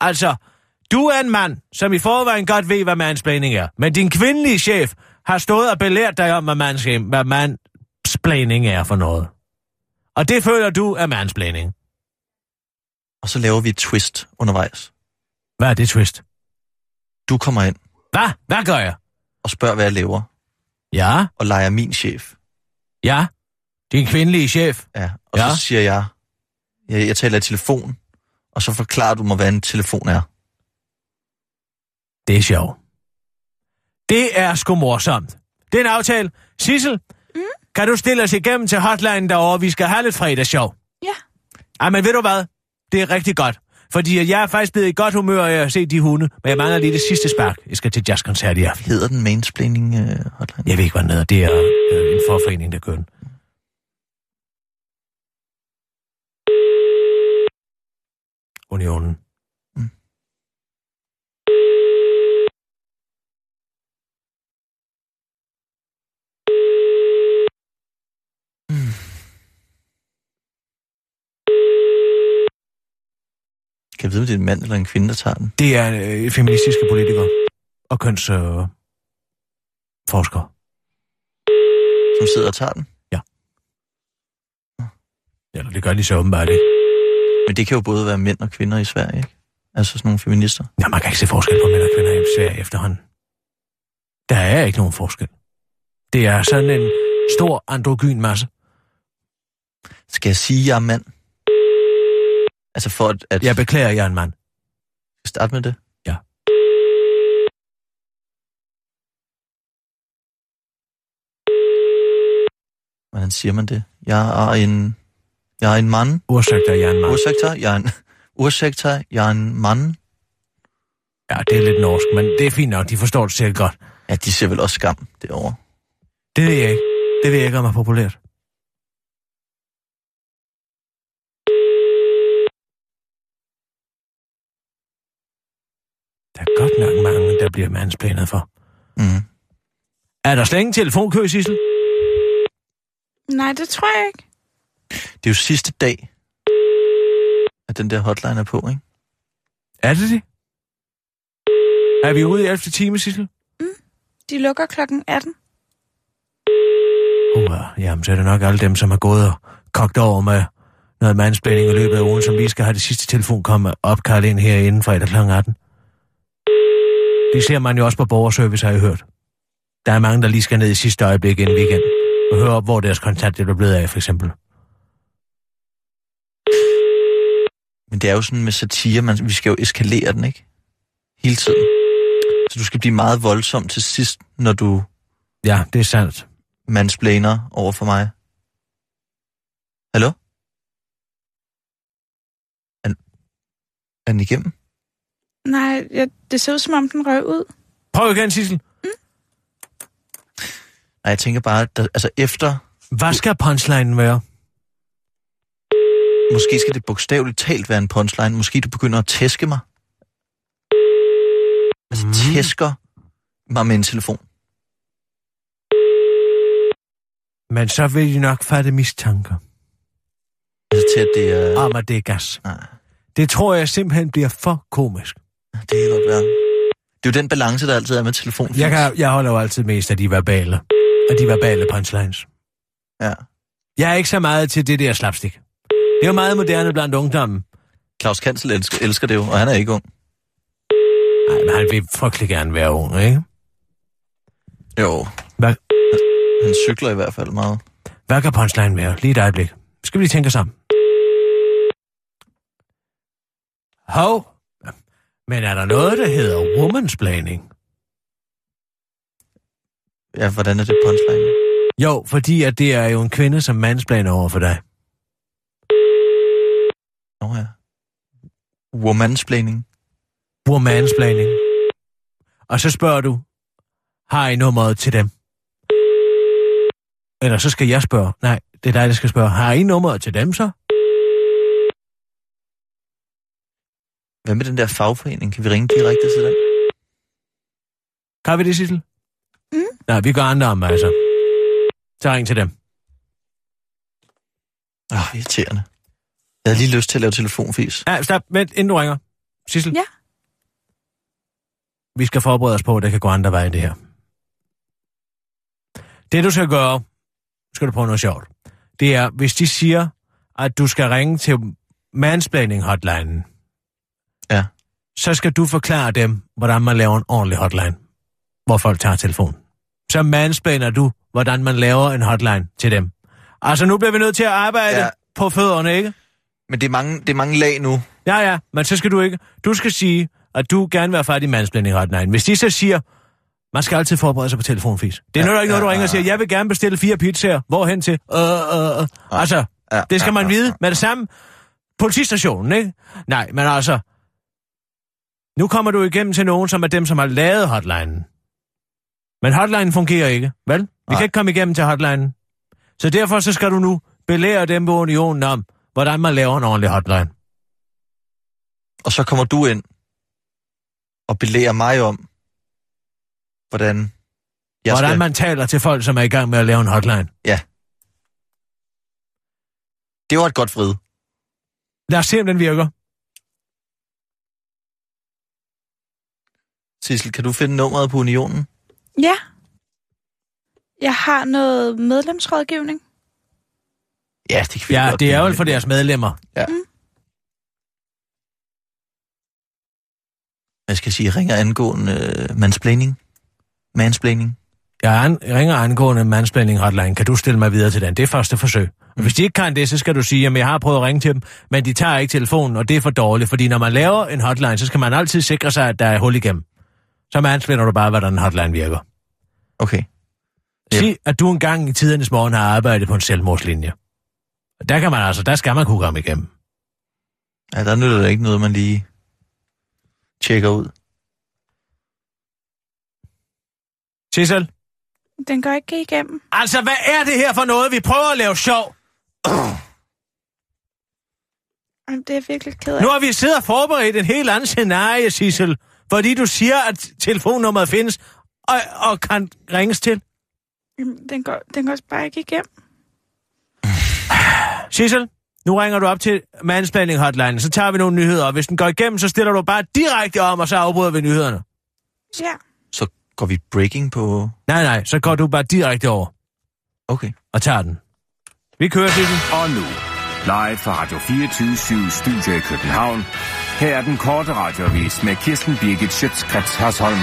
Altså, du er en mand, som i forvejen godt ved, hvad mansplaining er. Men din kvindelige chef har stået og belært dig om, hvad, mans, hvad mansplaining er for noget. Og det føler du er mansplaining. og så laver vi et twist undervejs. Hvad er det twist? Du kommer ind Hvad? Hvad gør jeg? og spørger, hvad jeg laver, Ja, og leger min chef. ja. Din kvindelige chef. Ja, og Ja. så siger jeg, jeg, jeg taler i telefon, og så forklarer du mig, hvad en telefon er. Det er sjovt. Det er sgu morsomt. Det er en aftale. Sissel, Mm. Kan du stille os igennem til hotline derovre? Vi skal have lidt fredagsshow. Ja. Ej, men ved du hvad? Det er rigtig godt. Fordi jeg er faktisk blevet i godt humør af at se de hunde, men jeg mangler lige det sidste spark. Jeg skal til jazzkoncert i aften. Hedder den mansplaining uh, hotline? Jeg ved ikke, hvad den hedder. Det er øh, en forforening, der kører den. Unionen. Mm. Kan jeg vide, om det er en mand eller en kvinde, der tager den? Det er øh, feministiske politikere og kønsforskere. Øh, forskere. Som sidder og tager den? Eller det gør de så åbenbart ikke. Men det kan jo både være mænd og kvinder i Sverige, ikke? Altså sådan nogle feminister. Ja, man kan ikke se forskel på mænd og kvinder i Sverige efterhånden. Der er ikke nogen forskel. Det er sådan en stor androgyn masse. Skal jeg sige, at jeg er mand? Altså for at, at Jeg beklager, jeg er en mand. starte med det? Ja. Hvordan siger man det? Jeg er en... Jeg er en mand. Ursäkta, jeg er en mand. Ursäkta, jeg er en... Ursäkta, jeg er en mand. Ja, det er lidt norsk, men det er fint nok. De forstår det sikkert godt. Ja, de ser vel også skam derovre. Det ved jeg ikke. Det ved jeg ikke, om er populært. Der er godt nok mange, der bliver mandsplanet for. Mm. Er der slet ingen telefonkø, Sissel? Nej, det tror jeg ikke. Det er jo sidste dag, at den der hotline er på, ikke? Er det det? Er vi ude i 11. time, Sissel? De lukker klokken 18. Uh, jamen, så er det nok alle dem, som har gået og kogt over med noget mandspænding i løbet af ugen, som lige skal have det sidste telefon komme opkaldt ind herinde fredag kl. 18. Det ser man jo også på borgerservice, har jeg hørt. Der er mange, der lige skal ned i sidste øjeblik inden weekend og høre op, hvor deres kontakt er blevet af, for eksempel. Men det er jo sådan med satire, man, vi skal jo eskalere den, ikke? Hele tiden. Så du skal blive meget voldsom til sidst, når du Ja, det er sandt. mansplaner over for mig. Hallo? Er, er den igennem? Nej, jeg, det ser ud som om, den røg ud. Prøv igen, Sissel. Nej, jeg tænker bare, at der, altså efter, Hvad skal punchline være? Måske skal det bogstaveligt talt være en punchline. Måske du begynder at tæske mig. Altså Mm. tæsker mig med en telefon. Men så vil de nok fatte mistanker Altså til, at det er... om, at det er gas. Nej, Det tror jeg simpelthen bliver for komisk. det kan godt være. Det er jo den balance, der altid er med telefon. Jeg, kan, jeg holder jo altid mest af de verbale. Af de verbale punchlines. Ja. Jeg er ikke så meget til det der slapstick. Det er jo meget moderne blandt ungdommen. Claus Kansel elsker, elsker det jo, og han er ikke ung. Nej, men han vil frygtelig gerne være ung, ikke? Jo, Hvad, han cykler i hvert fald meget. hvad kan punchline være? Lige et øjeblik. Skal vi lige tænke om. Hov. Men er der noget, der hedder womansplaining? Ja, hvordan er det punchline? Jo, fordi at det er jo en kvinde, som mandsplaner over for dig. Nå ja. Womansplaining. Womansplaining. Og så spørger du, har I nummeret til dem? Eller så skal jeg spørge. Nej, det er dig, der skal spørge. Har I nummeret til dem så? Hvad med den der fagforening? Kan vi ringe direkte til den? Kan vi det, Sissel? Mm. Nej, vi gør andre om, altså. Så ring til dem. Åh, oh, irriterende. Jeg havde lige lyst til at lave telefonfis. Ja, stop. Vent, inden du ringer. Sissel? Ja. Vi skal forberede os på, at der kan gå andre veje, det her. Det, du skal gøre, skal du prøve noget sjovt. Det er, hvis de siger, at du skal ringe til mansplaining hotlinen, Ja. så skal du forklare dem, hvordan man laver en ordentlig hotline, hvor folk tager telefon. Så mansplainer du, hvordan man laver en hotline til dem. Altså, nu bliver vi nødt til at arbejde. Ja. på fødderne, ikke? Men det er mange, det er mange lag nu. Ja, ja, men så skal du ikke. Du skal sige, at du gerne vil have fat i hotline. Hvis de så siger, Man skal altid forberede sig på telefonfis. Det er Ja, ikke noget, du ringer og siger, jeg vil gerne bestille fire pizzaer. Hvorhen til? Øh, øh, øh. Altså, det skal man vide med det samme. Politistationen, ikke? Nej, men altså... Nu kommer du igennem til nogen, som er dem, som har lavet hotlinen. Men hotlinen fungerer ikke, vel? Vi Nej. kan ikke komme igennem til hotlinen. Så derfor så skal du nu belære dem på unionen om, hvordan man laver en ordentlig hotline. Og så kommer du ind og belærer mig om, hvordan jeg hvordan skal... man taler til folk, som er i gang med at lave en hotline. Det var et godt frid. Lad os se, om den virker. Sissel, kan du finde nummeret på unionen? Ja. Jeg har noget medlemsrådgivning. Ja, det kan vi Ja, godt det er vel for deres medlemmer. Jeg skal sige, ringer angående uh, mansplaining. Mansplaining. Jeg an- ringer angående mansplaining hotline. Kan du stille mig videre til den? Det er første forsøg. Og hvis de ikke kan det, så skal du sige, at jeg har prøvet at ringe til dem, men de tager ikke telefonen, og det er for dårligt. Fordi når man laver en hotline, så skal man altid sikre sig, at der er hul igennem. Så mansplainer du bare, hvordan en hotline virker. Okay. Sig, at du engang i tidernes morgen har arbejdet på en selvmordslinje. Der kan man altså, der skal man kunne komme igennem. Ja, der nytter det ikke noget, man lige tjekker ud. Sissel? Den går ikke igennem. Altså, hvad er det her for noget? Vi prøver at lave sjov. Jamen, Det er virkelig ked af. Nu har vi siddet og forberedt en helt anden scenarie, Sissel. Fordi du siger, at telefonnummeret findes og, og kan ringes til. Jamen, Den går, den går bare ikke igennem. Sissel, nu ringer du op til Mansplaining Hotline, så tager vi nogle nyheder, og hvis den går igennem, så stiller du bare direkte om, og så afbryder vi nyhederne. Ja. Så går vi breaking på... Nej, nej, så går du bare direkte over Okay. og tager den. Vi kører, Sissel. Og nu, live fra Radio 24 Studio i København. Her er den korte radiovis med Kirsten Birgit Schøtzgrads Hasholm.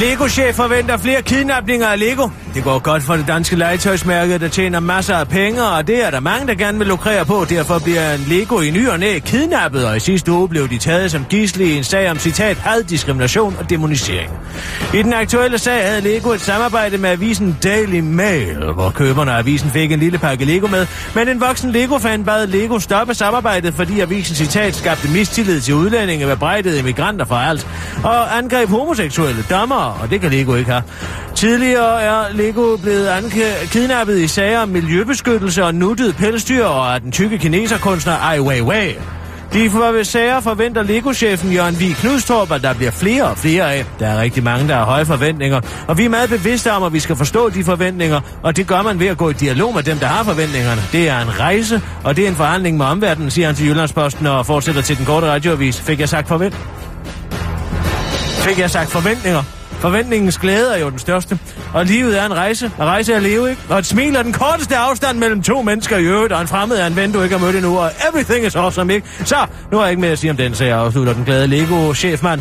Lego-chef forventer flere kidnapninger af Lego. Det går godt for det danske legetøjsmærke, der tjener masser af penge, og det er der mange, der gerne vil lukrere på. Derfor bliver en Lego i ny og næ kidnappet, og i sidste uge blev de taget som gisle i en sag om citat had, diskrimination og demonisering. I den aktuelle sag havde Lego et samarbejde med avisen Daily Mail, hvor køberne af avisen fik en lille pakke Lego med, men en voksen Lego-fan bad Lego stoppe samarbejdet, fordi avisen citat skabte mistillid til udlændinge, bebrejdede immigranter for alt, og angreb homoseksuelle nemmere, og det kan Lego ikke have. Tidligere er Lego blevet anke- kidnappet i sager om miljøbeskyttelse og nuttet pelsdyr og af den tykke kineserkunstner Ai Weiwei. De for sager forventer Lego-chefen Jørgen Vig Knudstorp, at der bliver flere og flere af. Der er rigtig mange, der har høje forventninger, og vi er meget bevidste om, at vi skal forstå de forventninger, og det gør man ved at gå i dialog med dem, der har forventningerne. Det er en rejse, og det er en forhandling med omverdenen, siger han til Jyllandsposten og fortsætter til den korte radioavis. Fik jeg sagt forvent? Fik jeg sagt forventninger? Forventningens glæde er jo den største. Og livet er en rejse. Og rejse er at leve, ikke? Og et smil er den korteste afstand mellem to mennesker i øvrigt, og en fremmed er en ven, du ikke har mødt endnu, og everything is awesome, ikke? Så, nu har jeg ikke mere at sige om den, så jeg afslutter den glade Lego-chefmand.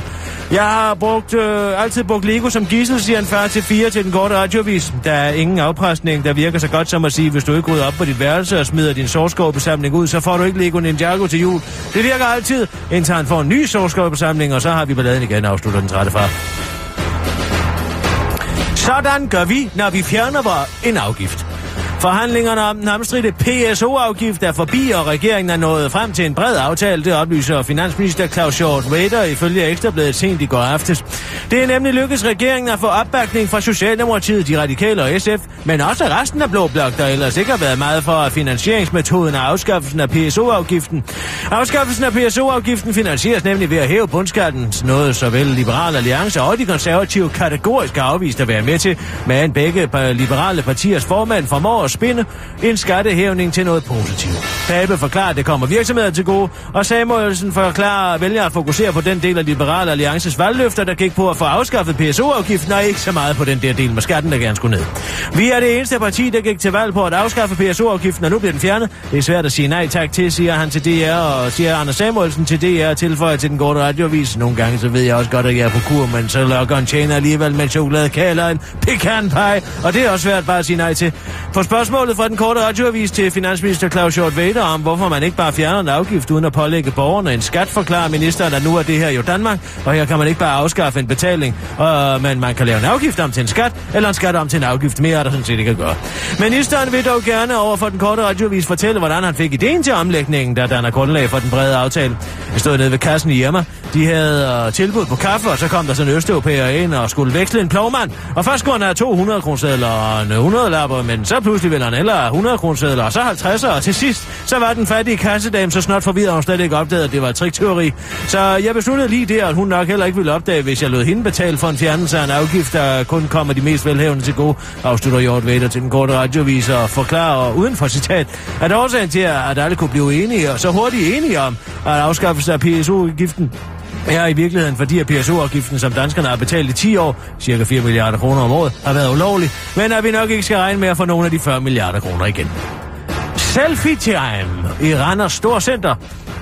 Jeg har brugt, øh, altid brugt Lego som gissel, siger en far til fire til den korte radiovis. Der er ingen afpresning, der virker så godt som at sige, hvis du ikke rydder op på dit værelse og smider din sårskåbesamling ud, så får du ikke Lego Ninjago til jul. Det virker altid, indtil han får en ny sårskåbesamling, og så har vi balladen igen, afslutter den trætte far. Sådan gør vi, når vi fjerner en afgift. Forhandlingerne om den omstridte PSO-afgift er forbi, og regeringen er nået frem til en bred aftale. Det oplyser finansminister Claus Hjort Vader ifølge Ekstrabladet sent i går aftes. Det er nemlig lykkedes regeringen at få opbakning fra Socialdemokratiet, de radikale og SF, men også resten af Blå Blok, der ellers ikke har været meget for finansieringsmetoden af afskaffelsen af PSO-afgiften. Afskaffelsen af PSO-afgiften finansieres nemlig ved at hæve bundskatten, noget såvel Liberale Alliance og de konservative kategorisk har afvist at være med til, men begge liberale partiers formand formår spinde en skattehævning til noget positivt. Pape forklarer, at det kommer virksomheder til gode, og Samuelsen forklarer, at vælger at fokusere på den del af Liberale Alliances valgløfter, der gik på at få afskaffet PSO-afgiften, og ikke så meget på den der del med skatten, der gerne skulle ned. Vi er det eneste parti, der gik til valg på at afskaffe PSO-afgiften, og nu bliver den fjernet. Det er svært at sige nej tak til, siger han til DR, og siger Anders Samuelsen til DR og tilføjer til den korte radiovis. Nogle gange så ved jeg også godt, at jeg er på kur, men så lokker en tjener alligevel med chokoladekage eller en pecan pie, og det er også svært bare at sige nej til. På spørgsmål Spørgsmålet fra den korte radioavis til finansminister Claus Hjort Vader om, hvorfor man ikke bare fjerner en afgift uden at pålægge borgerne en skat, forklarer ministeren, at nu er det her jo Danmark, og her kan man ikke bare afskaffe en betaling, og, øh, men man kan lave en afgift om til en skat, eller en skat om til en afgift. Mere er der sådan set ikke at gøre. Ministeren vil dog gerne over for den korte radioavis fortælle, hvordan han fik ideen til omlægningen, der danner grundlag for den brede aftale. Jeg stod nede ved kassen i Irma. De havde øh, tilbud på kaffe, og så kom der sådan en østeuropæer ind og skulle veksle en plovmand. Og først skulle han have 200 kronesedler og en 100 lapper, men så pludselig ville han heller 100 kronesedler, og så 50, og til sidst, så var den fattige kassedame så snart forvirret, at hun slet ikke opdagede, at det var et trikteori. Så jeg besluttede lige der, at hun nok heller ikke ville opdage, hvis jeg lod hende betale for en fjernelse af en afgift, der kun kommer de mest velhævende til gode, afslutter Hjort Vader til den korte radiovis og forklarer uden for citat, at årsagen til, at alle kunne blive enige og så hurtigt enige om, at afskaffelse af PSO-giften er i virkeligheden, fordi at PSO-afgiften, som danskerne har betalt i 10 år, cirka 4 milliarder kroner om året, har været ulovlig, men at vi nok ikke skal regne med at få nogle af de 40 milliarder kroner igen. Selfie Time i Randers Storcenter.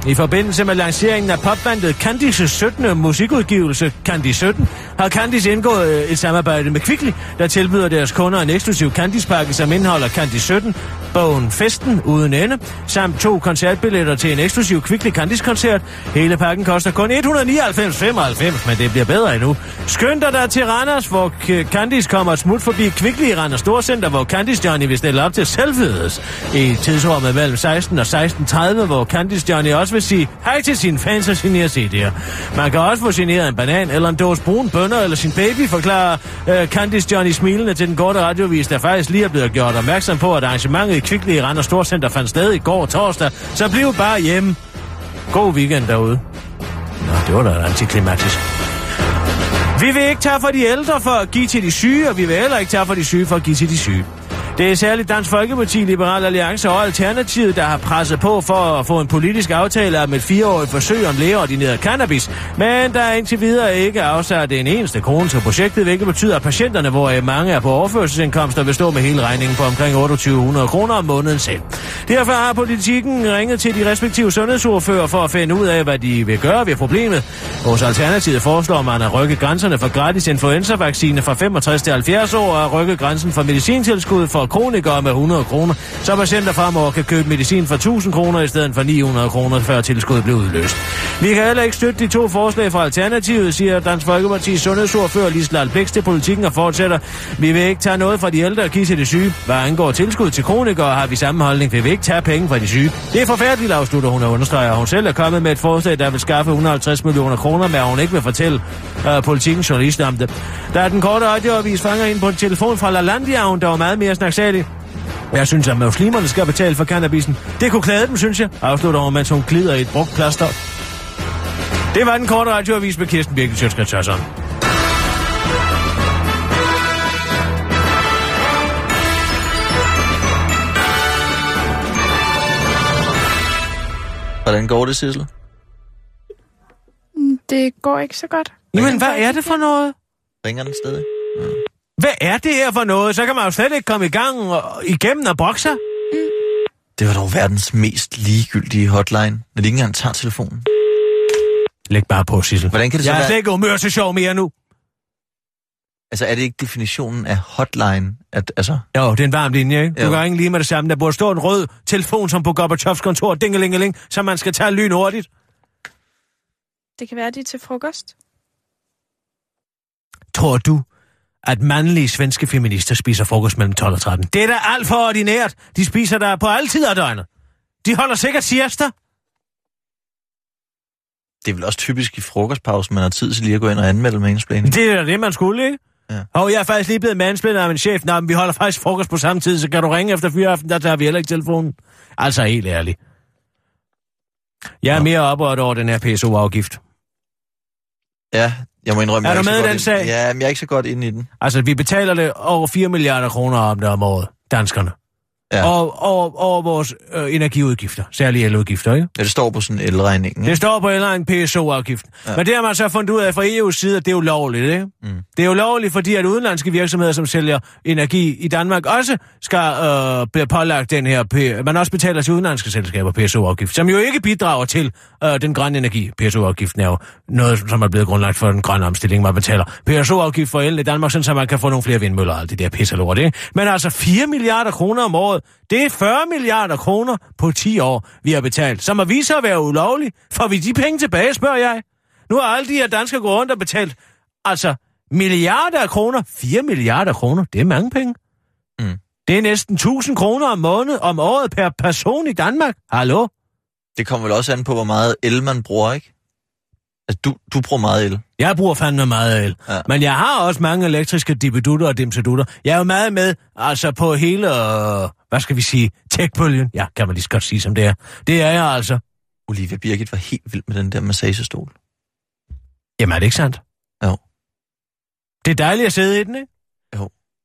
I forbindelse med lanceringen af popbandet Candice 17. musikudgivelse Candice 17, har Candice indgået øh, et samarbejde med Kvickly, der tilbyder deres kunder en eksklusiv Candice-pakke, som indeholder Candice 17, bogen Festen uden ende, samt to koncertbilletter til en eksklusiv Kvickly Candice-koncert. Hele pakken koster kun 199,95, men det bliver bedre endnu. Skynd dig der til Randers, hvor øh, Candice kommer smut forbi Kvickly i Randers Storcenter, hvor Candice Johnny vil stille op til selvfødes. I tidsrummet mellem 16 og 16.30, hvor Candice Johnny også vil sige hej til sine fans og signere CD'er. Man kan også få signeret en banan eller en dåse brun bønner eller sin baby, forklarer øh, Candice Johnny smilende til den korte radiovis, der faktisk lige er blevet gjort opmærksom på, at arrangementet i Kvickly i Randers Storcenter fandt sted i går torsdag. Så bliv bare hjemme. God weekend derude. Nå, det var da antiklimatisk. Vi vil ikke tage for de ældre for at give til de syge, og vi vil heller ikke tage for de syge for at give til de syge. Det er særligt Dansk Folkeparti, Liberal Alliance og Alternativet, der har presset på for at få en politisk aftale om et fireårigt forsøg om lægeordineret cannabis. Men der er indtil videre ikke afsat en eneste krone til projektet, hvilket betyder, at patienterne, hvor mange er på overførselsindkomster, vil stå med hele regningen på omkring 2800 kroner om måneden selv. Derfor har politikken ringet til de respektive sundhedsordfører for at finde ud af, hvad de vil gøre ved problemet. Vores Alternativet foreslår man at rykke grænserne for gratis influenzavaccine fra 65 til 70 år og at rykke grænsen for medicintilskud for kronikere med 100 kroner, så patienter fremover kan købe medicin for 1000 kroner i stedet for 900 kroner, før tilskuddet blev udløst. Vi kan heller ikke støtte de to forslag fra Alternativet, siger Dansk Folkeparti's sundhedsordfører Lislald Bæks til politikken og fortsætter. Vi vil ikke tage noget fra de ældre og give til de syge. Hvad angår tilskud til kronikere, har vi samme holdning. Vi vil ikke tage penge fra de syge. Det er forfærdeligt, afslutter hun og understreger. Hun selv er kommet med et forslag, der vil skaffe 150 millioner kroner, men hun ikke vil fortælle øh, politikens journalist om det. Der er den korte radioavis fanger ind på en telefon fra LaLandia, der var meget mere snaksagelig. Jeg synes, at muslimerne skal betale for cannabisen. Det kunne klæde dem, synes jeg, afslutter hun, mens hun glider i et brugt plaster. Det var den korte radioavis med Kirsten Birgit Sjøtskrets Hvordan går det, Sissel? Det går ikke så godt. Jamen, hvad er det for noget? Ringer den stadig? Hvad er det her for noget? Så kan man jo slet ikke komme i gang og igennem og brokke sig. Det var dog verdens mest ligegyldige hotline, når de ikke engang tager telefonen. Læg bare på, Sissel. Hvordan kan det så Jeg er være- slet ikke humør til sjov mere nu. Altså, er det ikke definitionen af hotline? At, altså, Jo, det er en varm linje, ikke? Du Jo. kan ringe lige med det samme. Der burde stå en rød telefon, som på Gorbachevs kontor, dingelingeling, så man skal tage lyn hurtigt. Det kan være, de er til frokost. Tror du, at mandlige svenske feminister spiser frokost mellem 12 og 13? Det er da alt for ordinært. De spiser der på alle tider af døgnet. De holder sikkert siesta. det er vel også typisk i frokostpausen, man har tid til lige at gå ind og anmelde mansplaining. Det er da det, man skulle, ikke? Ja. Og jeg er faktisk lige blevet mansplittet af min chef. Nå, men vi holder faktisk frokost på samme tid, så kan du ringe efter fire aften, der tager vi heller ikke telefonen. Altså, helt ærligt. Jeg er Nå. mere oprørt over den her PSO-afgift. Ja, jeg må indrømme, Er du med i den sag? Ja, men jeg er ikke så godt inde i den. Altså, vi betaler det over 4 milliarder kroner om det om året, danskerne. Ja. over, over, over vores øh, energiudgifter, særlige eludgifter, ikke? Ja, det står på sådan en elregning. Det står på en PSO-afgift. Ja. Men det har man så fundet ud af fra EU's side, at det er ulovligt, ikke? Mm. Det er ulovligt, fordi at udenlandske virksomheder, som sælger energi i Danmark, også skal øh, blive pålagt den her... P- man også betaler til udenlandske selskaber PSO-afgift, som jo ikke bidrager til øh, den grønne energi. PSO-afgiften er jo noget, som er blevet grundlagt for den grønne omstilling, man betaler. PSO-afgift for el i Danmark, sådan, så man kan få nogle flere vindmøller og alt det der pisse lort, ikke? Men altså 4 milliarder kroner om året, det er 40 milliarder kroner på 10 år, vi har betalt, som har vist sig at være ulovligt. Får vi de penge tilbage, spørger jeg? Nu har alle de her danskere gået rundt og betalt, altså milliarder af kroner. 4 milliarder kroner, det er mange penge. Mm. Det er næsten 1000 kroner om måned om året per person i Danmark. Hallo? Det kommer vel også an på, hvor meget el man bruger, ikke? Altså, du, du bruger meget el. Jeg bruger fandme meget el. Ja. Men jeg har også mange elektriske dibedutter og dimsedutter. Jeg er jo meget med, altså på hele, øh, hvad skal vi sige, techbølgen. Ja, kan man lige så godt sige, som det er. Det er jeg altså. Olivia Birgit var helt vild med den der massagestol. Jamen, er det ikke sandt? Jo. Det er dejligt at sidde i den, ikke?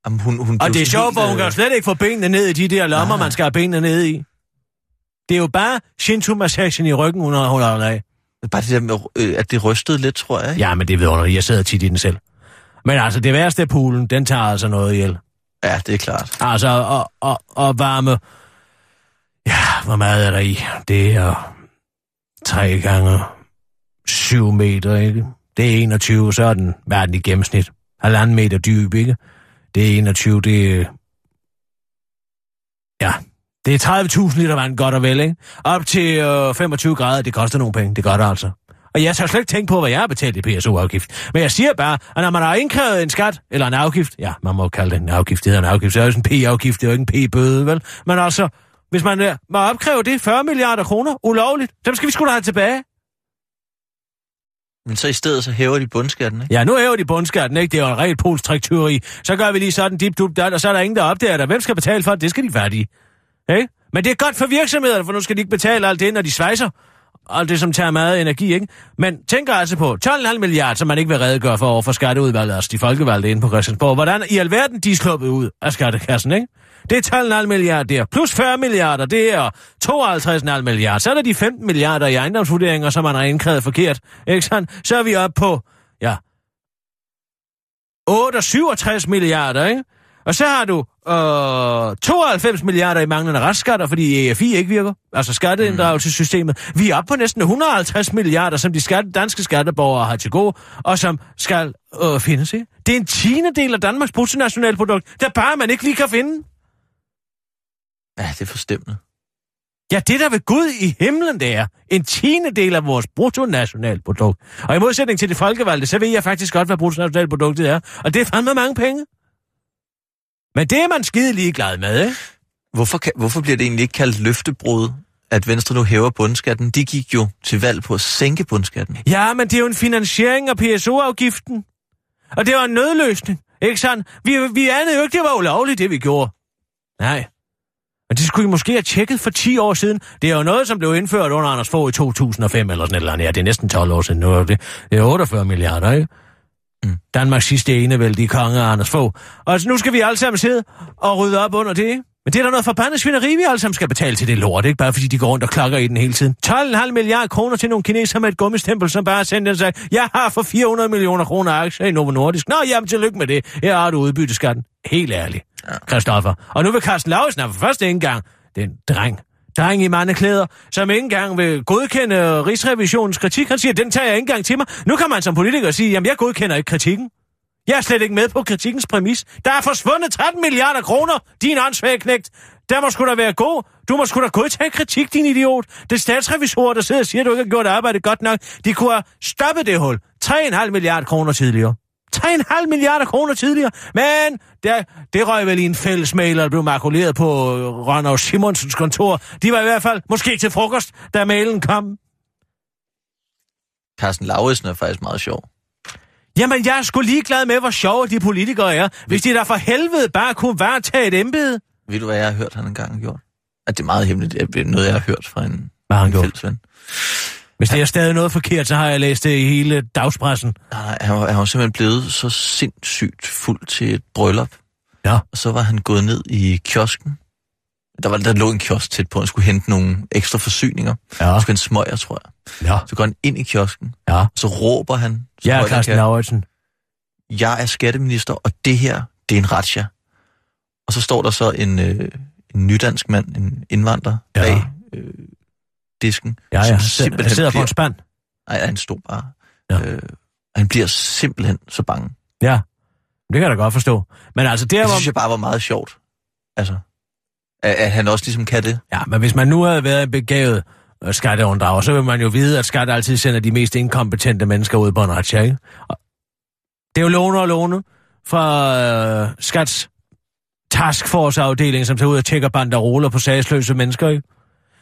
Jamen, hun, hun Og det er sjovt, for hun kan jo slet ikke få benene ned i de der lommer, Nej. man skal have benene ned i. Det er jo bare Shinto-massagen i ryggen, hun har holdt af. Bare det der med, øh, at det rystede lidt, tror jeg. Ikke? Ja, men det ved jeg, jeg sidder tit i den selv. Men altså, det værste af poolen, den tager altså noget ihjel. ja, det er klart. Altså, og, og, og varme... Ja, hvor meget er der i? Det er 3 gange 7 meter, ikke? Det er 21, så er den verden i gennemsnit. Halvanden meter dyb, ikke? Det er 21, det er... Ja, det er 30.000 liter vand, godt og vel, ikke? Op til øh, 25 grader, det koster nogle penge, det gør det altså. Og jeg har slet ikke tænkt på, hvad jeg har betalt i PSO-afgift. Men jeg siger bare, at når man har indkrævet en skat, eller en afgift, ja, man må jo kalde det en afgift, det hedder en afgift, det er jo sådan en P-afgift, det er jo ikke en P-bøde, vel? Men altså, hvis man øh, må opkræve det 40 milliarder kroner ulovligt, dem skal vi sgu da have tilbage. Men så i stedet, så hæver de bundskatten, ikke? Ja, nu hæver de bundskatten, ikke? Det er jo en rent polsk. Så gør vi lige sådan, dip, dup, dat, og så er der ingen, der opdager det. Hvem skal betale for det? Det skal de færdige. Ikke? Men det er godt for virksomhederne, for nu skal de ikke betale alt det, når de svejser. Alt det, som tager meget energi, ikke? Men tænker altså på 12,5 milliarder, som man ikke vil redegøre for over for skatteudvalget, altså de folkevalgte inde på Christiansborg. Hvordan i alverden de er sluppet ud af skattekassen, ikke? Det er 12,5 milliarder der. Plus 40 milliarder, der, og 52,5 milliarder. Så er der de 15 milliarder i ejendomsvurderinger, som man har indkrævet forkert. Ikke sandt? Så er vi oppe på, ja, 68 milliarder, ikke? Og så har du øh, 92 milliarder i manglende restskatter, fordi EFI ikke virker. Altså skatteinddragelsessystemet. Vi er oppe på næsten 150 milliarder, som de skatte, danske skatteborgere har til gode, og som skal øh, findes, ikke? Det er en tiende del af Danmarks bruttonationalprodukt, der bare man ikke lige kan finde. Ja, det er forstemmende. Ja, det der ved Gud i himlen, det er en tiende del af vores bruttonationalprodukt. Og i modsætning til det folkevalgte, så ved jeg faktisk godt, hvad bruttonationalproduktet er. Og det er fandme mange penge. Men det er man skide ligeglad med, ikke? Hvorfor, kan, hvorfor bliver det egentlig ikke kaldt løftebrud, at Venstre nu hæver bundskatten? De gik jo til valg på at sænke bundskatten. Ja, men det er jo en finansiering af PSO-afgiften. Og det var en nødløsning, ikke sandt? Vi, vi anede jo ikke, det var ulovligt, det vi gjorde. Nej. Men det skulle I måske have tjekket for 10 år siden. Det er jo noget, som blev indført under Anders Fogh i 2005 eller sådan et eller andet. Ja, det er næsten 12 år siden nu. er Det, det er 48 milliarder, ikke? Mm. Danmarks sidste enevældige konge Anders Fogh. Og nu skal vi alle sammen sidde og rydde op under det? Men det er da noget forbandet svineri, vi alle sammen skal betale til det lort, ikke? Bare fordi de går rundt og klokker i den hele tiden. 12,5 milliarder kroner til nogle kineser med et gummistempel, som bare sender sig. Jeg har for 400 millioner kroner aktier i Novo Nordisk. Nå, jamen, tillykke med det. Her har du udbytteskatten. Helt ærligt, Christoffer. Og nu vil Carsten have for første gang den dreng, dreng i mandeklæder, som ikke engang vil godkende Rigsrevisionens kritik. Han siger, den tager jeg ikke engang til mig. Nu kan man som politiker sige, jamen jeg godkender ikke kritikken. Jeg er slet ikke med på kritikkens præmis. Der er forsvundet 13 milliarder kroner, din åndssvage knægt. Der må sgu da være god. Du må sgu da godtage kritik, din idiot. Det er statsrevisorer, der sidder og siger, at du ikke har gjort arbejdet godt nok. De kunne have stoppet det hul. 3,5 milliarder kroner tidligere. 3,5 milliarder kroner tidligere. Men der, det røg vel i en fælles mail, der blev makuleret på Rønnav Simonsens kontor. De var i hvert fald måske til frokost, da mailen kom. Carsten Lauritsen er faktisk meget sjov. Jamen, jeg er sgu ligeglad med, hvor sjove de politikere er. Hvis de der for helvede bare kunne varetage et embede. Ved du, hvad jeg har hørt, han engang har gjort? At det er meget hemmeligt. Det er noget, jeg har hørt fra en, Hvad har han en gjort? Hvis det er stadig noget forkert, så har jeg læst det i hele dagspressen. Nej, han var, han var simpelthen blevet så sindssygt fuld til et bryllup. Ja. Og så var han gået ned i kiosken, Der, var, der lå en kiosk tæt på, han skulle hente nogle ekstra forsyninger. Ja. Ja. skulle en smøger, tror jeg. Ja. Så går han ind i kiosken, Ja. så råber han. så Ja, han Carsten Lauritsen. Jeg er skatteminister, og det her, det er en ratcha. Og så står der så en, øh, en nydansk mand, en indvandrer, ja. bag øh, disken. Ja, ja. som Han sidder, sidder på bliver, en spand. Nej, han stod bare. Ja. Øh, han bliver simpelthen så bange. Ja. Det kan jeg da godt forstå. Men altså, Det hvor... synes jeg bare var meget sjovt. Altså, at, at han også ligesom kan det. Ja, men hvis man nu havde været begavet øh, skatteunddrager, så vil man jo vide, at skat altid sender de mest inkompetente mennesker ud på en retsja, ikke? Og Det er jo Lone og Lone fra øh, Skats taskforce-afdeling, som tager ud og tjekker banderoler på sagsløse mennesker, ikke?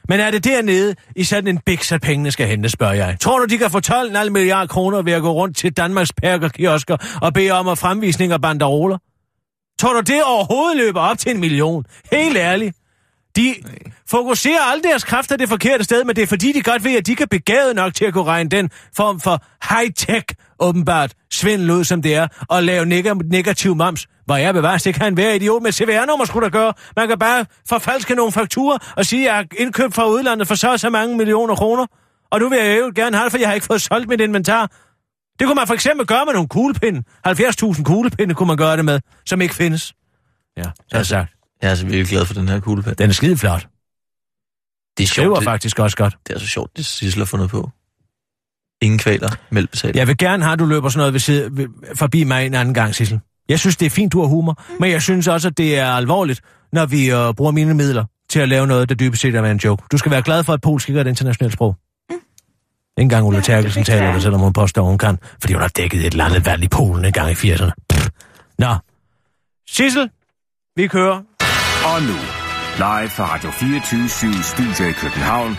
Men er det dernede i sådan en biks, at pengene skal hentes, spørger jeg. Tror du, de kan få 12,5 milliarder kroner ved at gå rundt til Danmarks perkerkiosker og bede om at fremvisning af banderoler? Tror du, det overhovedet løber op til en million? Helt ærligt. De fokuserer alle deres kræfter det forkerte sted, men det er fordi, de godt ved, at de kan begavet nok til at kunne regne den form for high-tech, åbenbart, svindel ud, som det er, og lave neg- negativ moms. Hvor jeg bevares, det kan være idiot med CVR-nummer, skulle der gøre. Man kan bare forfalske nogle fakturer og sige, at jeg har indkøbt fra udlandet for så så mange millioner kroner. Og nu vil jeg jo gerne have det, for jeg har ikke fået solgt mit inventar. Det kunne man for eksempel gøre med nogle kuglepinde. 70.000 kuglepinde kunne man gøre det med, som ikke findes. Ja, så har jeg sagt. Jeg er altså virkelig glad for den her kuglepen. Den er skide flot. Det er sjovt, det, faktisk også godt. det er så sjovt, det Sissel har fundet på. Ingen kvaler, meld betalt. Jeg vil gerne have, at du løber sådan noget ved side, forbi mig en anden gang, Sissel. Jeg synes, det er fint, du har humor, men jeg synes også, at det er alvorligt, når vi øh, bruger mine midler til at lave noget, der dybest set er en joke. Du skal være glad for, at polsk ikke er et internationalt sprog. Mm. Ikke engang Ulla Ja, Terkelsen taler det, selvom hun påstår, hun kan, fordi hun har dækket et landet valg i Polen en gang i 80'erne. Pff. Nå. Sissel, vi kører. Og nu, live fra Radio 24 Studio i København.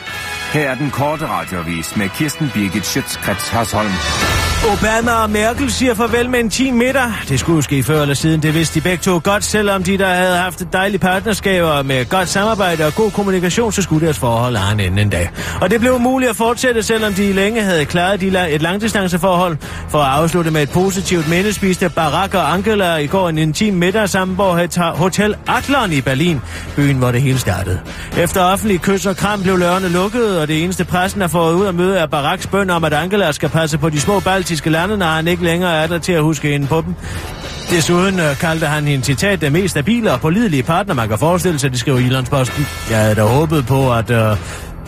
Her er den korte radiovis med Kirsten Birgit Schøtzgrads Hasholm. Obama og Merkel siger farvel med en 10 meter. Det skulle jo ske før eller siden, det vidste de begge to godt, selvom de der havde haft et dejligt partnerskab og med godt samarbejde og god kommunikation, så skulle deres forhold have en ende en dag. Og det blev muligt at fortsætte, selvom de længe havde klaret de la- et langdistanceforhold. For at afslutte med et positivt minde, spiste Barack og Angela i går en intim middag sammen på Hotel Adlon i Berlin, byen hvor det hele startede. Efter offentlig kys og kram blev lørene lukket, og det eneste pressen har fået ud at møde er Baracks bøn om, at Angela skal passe på de små baltiske lande, når han ikke længere er der til at huske hende på dem. Desuden øh, kaldte han hende citat den mest stabile og pålidelige partner, man kan forestille sig, det skriver Jyllandsposten. Jeg havde da håbet på, at øh,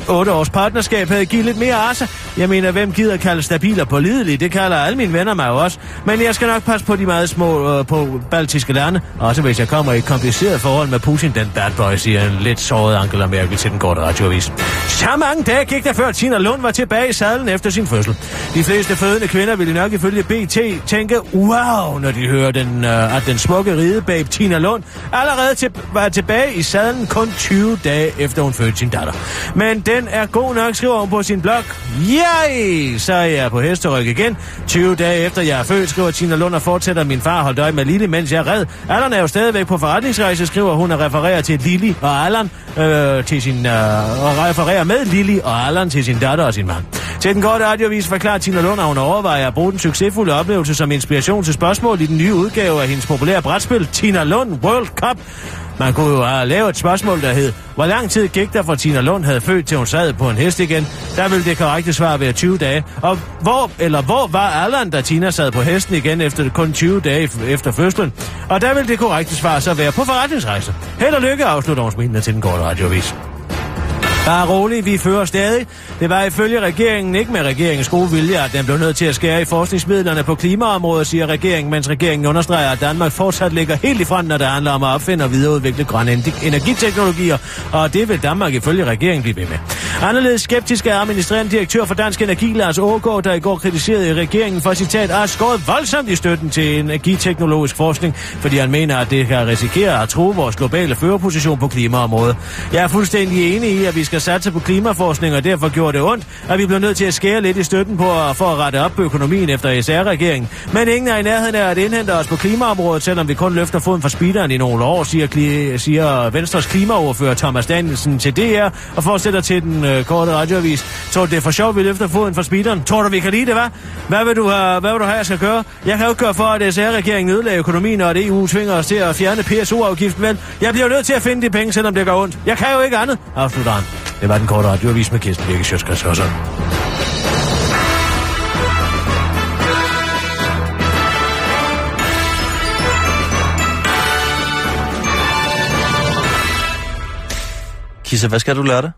otte års partnerskab havde givet lidt mere arse. Jeg mener, hvem gider kalde stabil og pålidelig? Det kalder alle mine venner mig også. Men jeg skal nok passe på de meget små øh, på baltiske lande. Også hvis jeg kommer i et kompliceret forhold med Putin, den bad boy, siger en lidt såret Angela Merkel til den korte radioavis. Så mange dage gik der før Tina Lund var tilbage i sadlen efter sin fødsel. De fleste fødende kvinder ville nok ifølge BT tænke, wow, når de hører, den, øh, at den smukke ridebabe Tina Lund allerede til, var tilbage i sadlen kun 20 dage efter hun fødte sin datter. Men den er god nok, skriver hun på sin blog. Yay! Så er jeg på hesteryg igen. 20 dage efter jeg er født, skriver Tina Lund og fortsætter min far holdt øje med Lille, mens jeg er red. Allan er jo stadigvæk på forretningsrejse, skriver hun og refererer til Lili og Allan øh, til sin, øh, og refererer med Lili og Allan til sin datter og sin mand. Til den korte radiovis forklarer Tina Lund, at hun overvejer at bruge den succesfulde oplevelse som inspiration til spørgsmål i den nye udgave af hendes populære brætspil Tina Lund World Cup. Man kunne jo have lavet et spørgsmål, der hed, hvor lang tid gik der fra Tina Lund havde født, til hun sad på en hest igen? Der ville det korrekte svar være 20 dage. Og hvor, eller hvor var alderen, da Tina sad på hesten igen efter kun 20 dage efter fødslen? Og der ville det korrekte svar så være på forretningsrejse. Held og lykke, afslutter hun smilende til den korte radiovis. Bare rolig, vi fører stadig. Det var ifølge regeringen ikke med regeringens gode vilje, at den blev nødt til at skære i forskningsmidlerne på klimaområdet, siger regeringen, mens regeringen understreger, at Danmark fortsat ligger helt i front, når det handler om at opfinde og videreudvikle grønne energiteknologier, og det vil Danmark ifølge regeringen blive ved med. Anderledes skeptisk er administrerende direktør for Dansk Energi, Lars Ågaard, der i går kritiserede regeringen for citat, at skåret voldsomt i støtten til energiteknologisk forskning, fordi han mener, at det kan risikere at true vores globale førerposition på klimaområdet. Jeg er fuldstændig enig i, at vi skal satse på klimaforskning, og derfor gjorde det ondt, at vi blev nødt til at skære lidt i støtten på for at rette op på økonomien efter SR-regeringen. Men ingen er i nærheden af at indhente os på klimaområdet, selvom vi kun løfter foden fra speederen i nogle år, siger, kli- siger Venstres klimaoverfører Thomas Danielsen til DR, og fortsætter til den øh, korte radioavis. Tror du, det er for sjovt, vi løfter foden fra speederen? Tror du, vi kan lide det, hvad? Hvad vil du have, hvad vil du have jeg skal gøre? Jeg kan jo ikke gøre for, at SR-regeringen ødelægger økonomien, og at EU tvinger os til at fjerne PSO-afgiften, men jeg bliver nødt til at finde de penge, selvom det gør ondt. Jeg kan jo ikke andet, afslutter han. Det var den korte radioavis med Kirsten Birke Sjøtskreds Kissa, hvad skal du lørdag?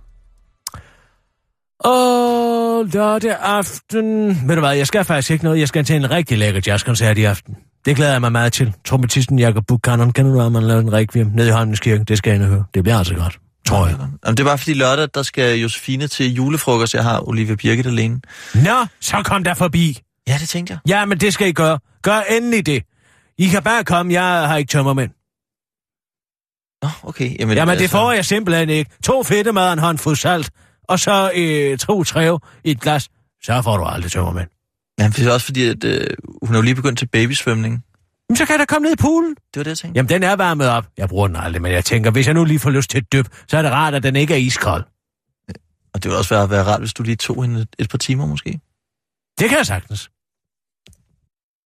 Åh, lørdag aften... Ved du hvad, jeg skal faktisk ikke noget. Jeg skal til en rigtig lækker jazzkoncert i aften. Det glæder jeg mig meget til. Trompetisten Jacob Buchanan, kan du være, man laver en requiem nede i Holmens Kirke. Det skal jeg og høre. Det bliver altså godt, tror jeg. Jamen, det er bare fordi lørdag, der skal Josefine til julefrokost. Jeg har Olivia Birgit alene. Nå, så kom der forbi. Ja, det tænkte jeg. Ja, men det skal I gøre. Gør endelig det. I kan bare komme, jeg har ikke tømmermænd. Nå, okay. Jamen, Jamen, det får jeg simpelthen ikke. To fedtemad og en håndfuld salt, og så øh, to træv i et glas. Så får du aldrig tømmermænd. Jamen, det er også fordi, at øh, hun er jo lige begyndt til babysvømning. Jamen, så kan jeg da komme ned i poolen. Det var det, jeg tænkte. Jamen, den er varmet op. Jeg bruger den aldrig, men jeg tænker, hvis jeg nu lige får lyst til et dyb, så er det rart, at den ikke er iskold. Og det ville også være, være rart, hvis du lige tog hende et, et par timer måske. Det kan jeg sagtens.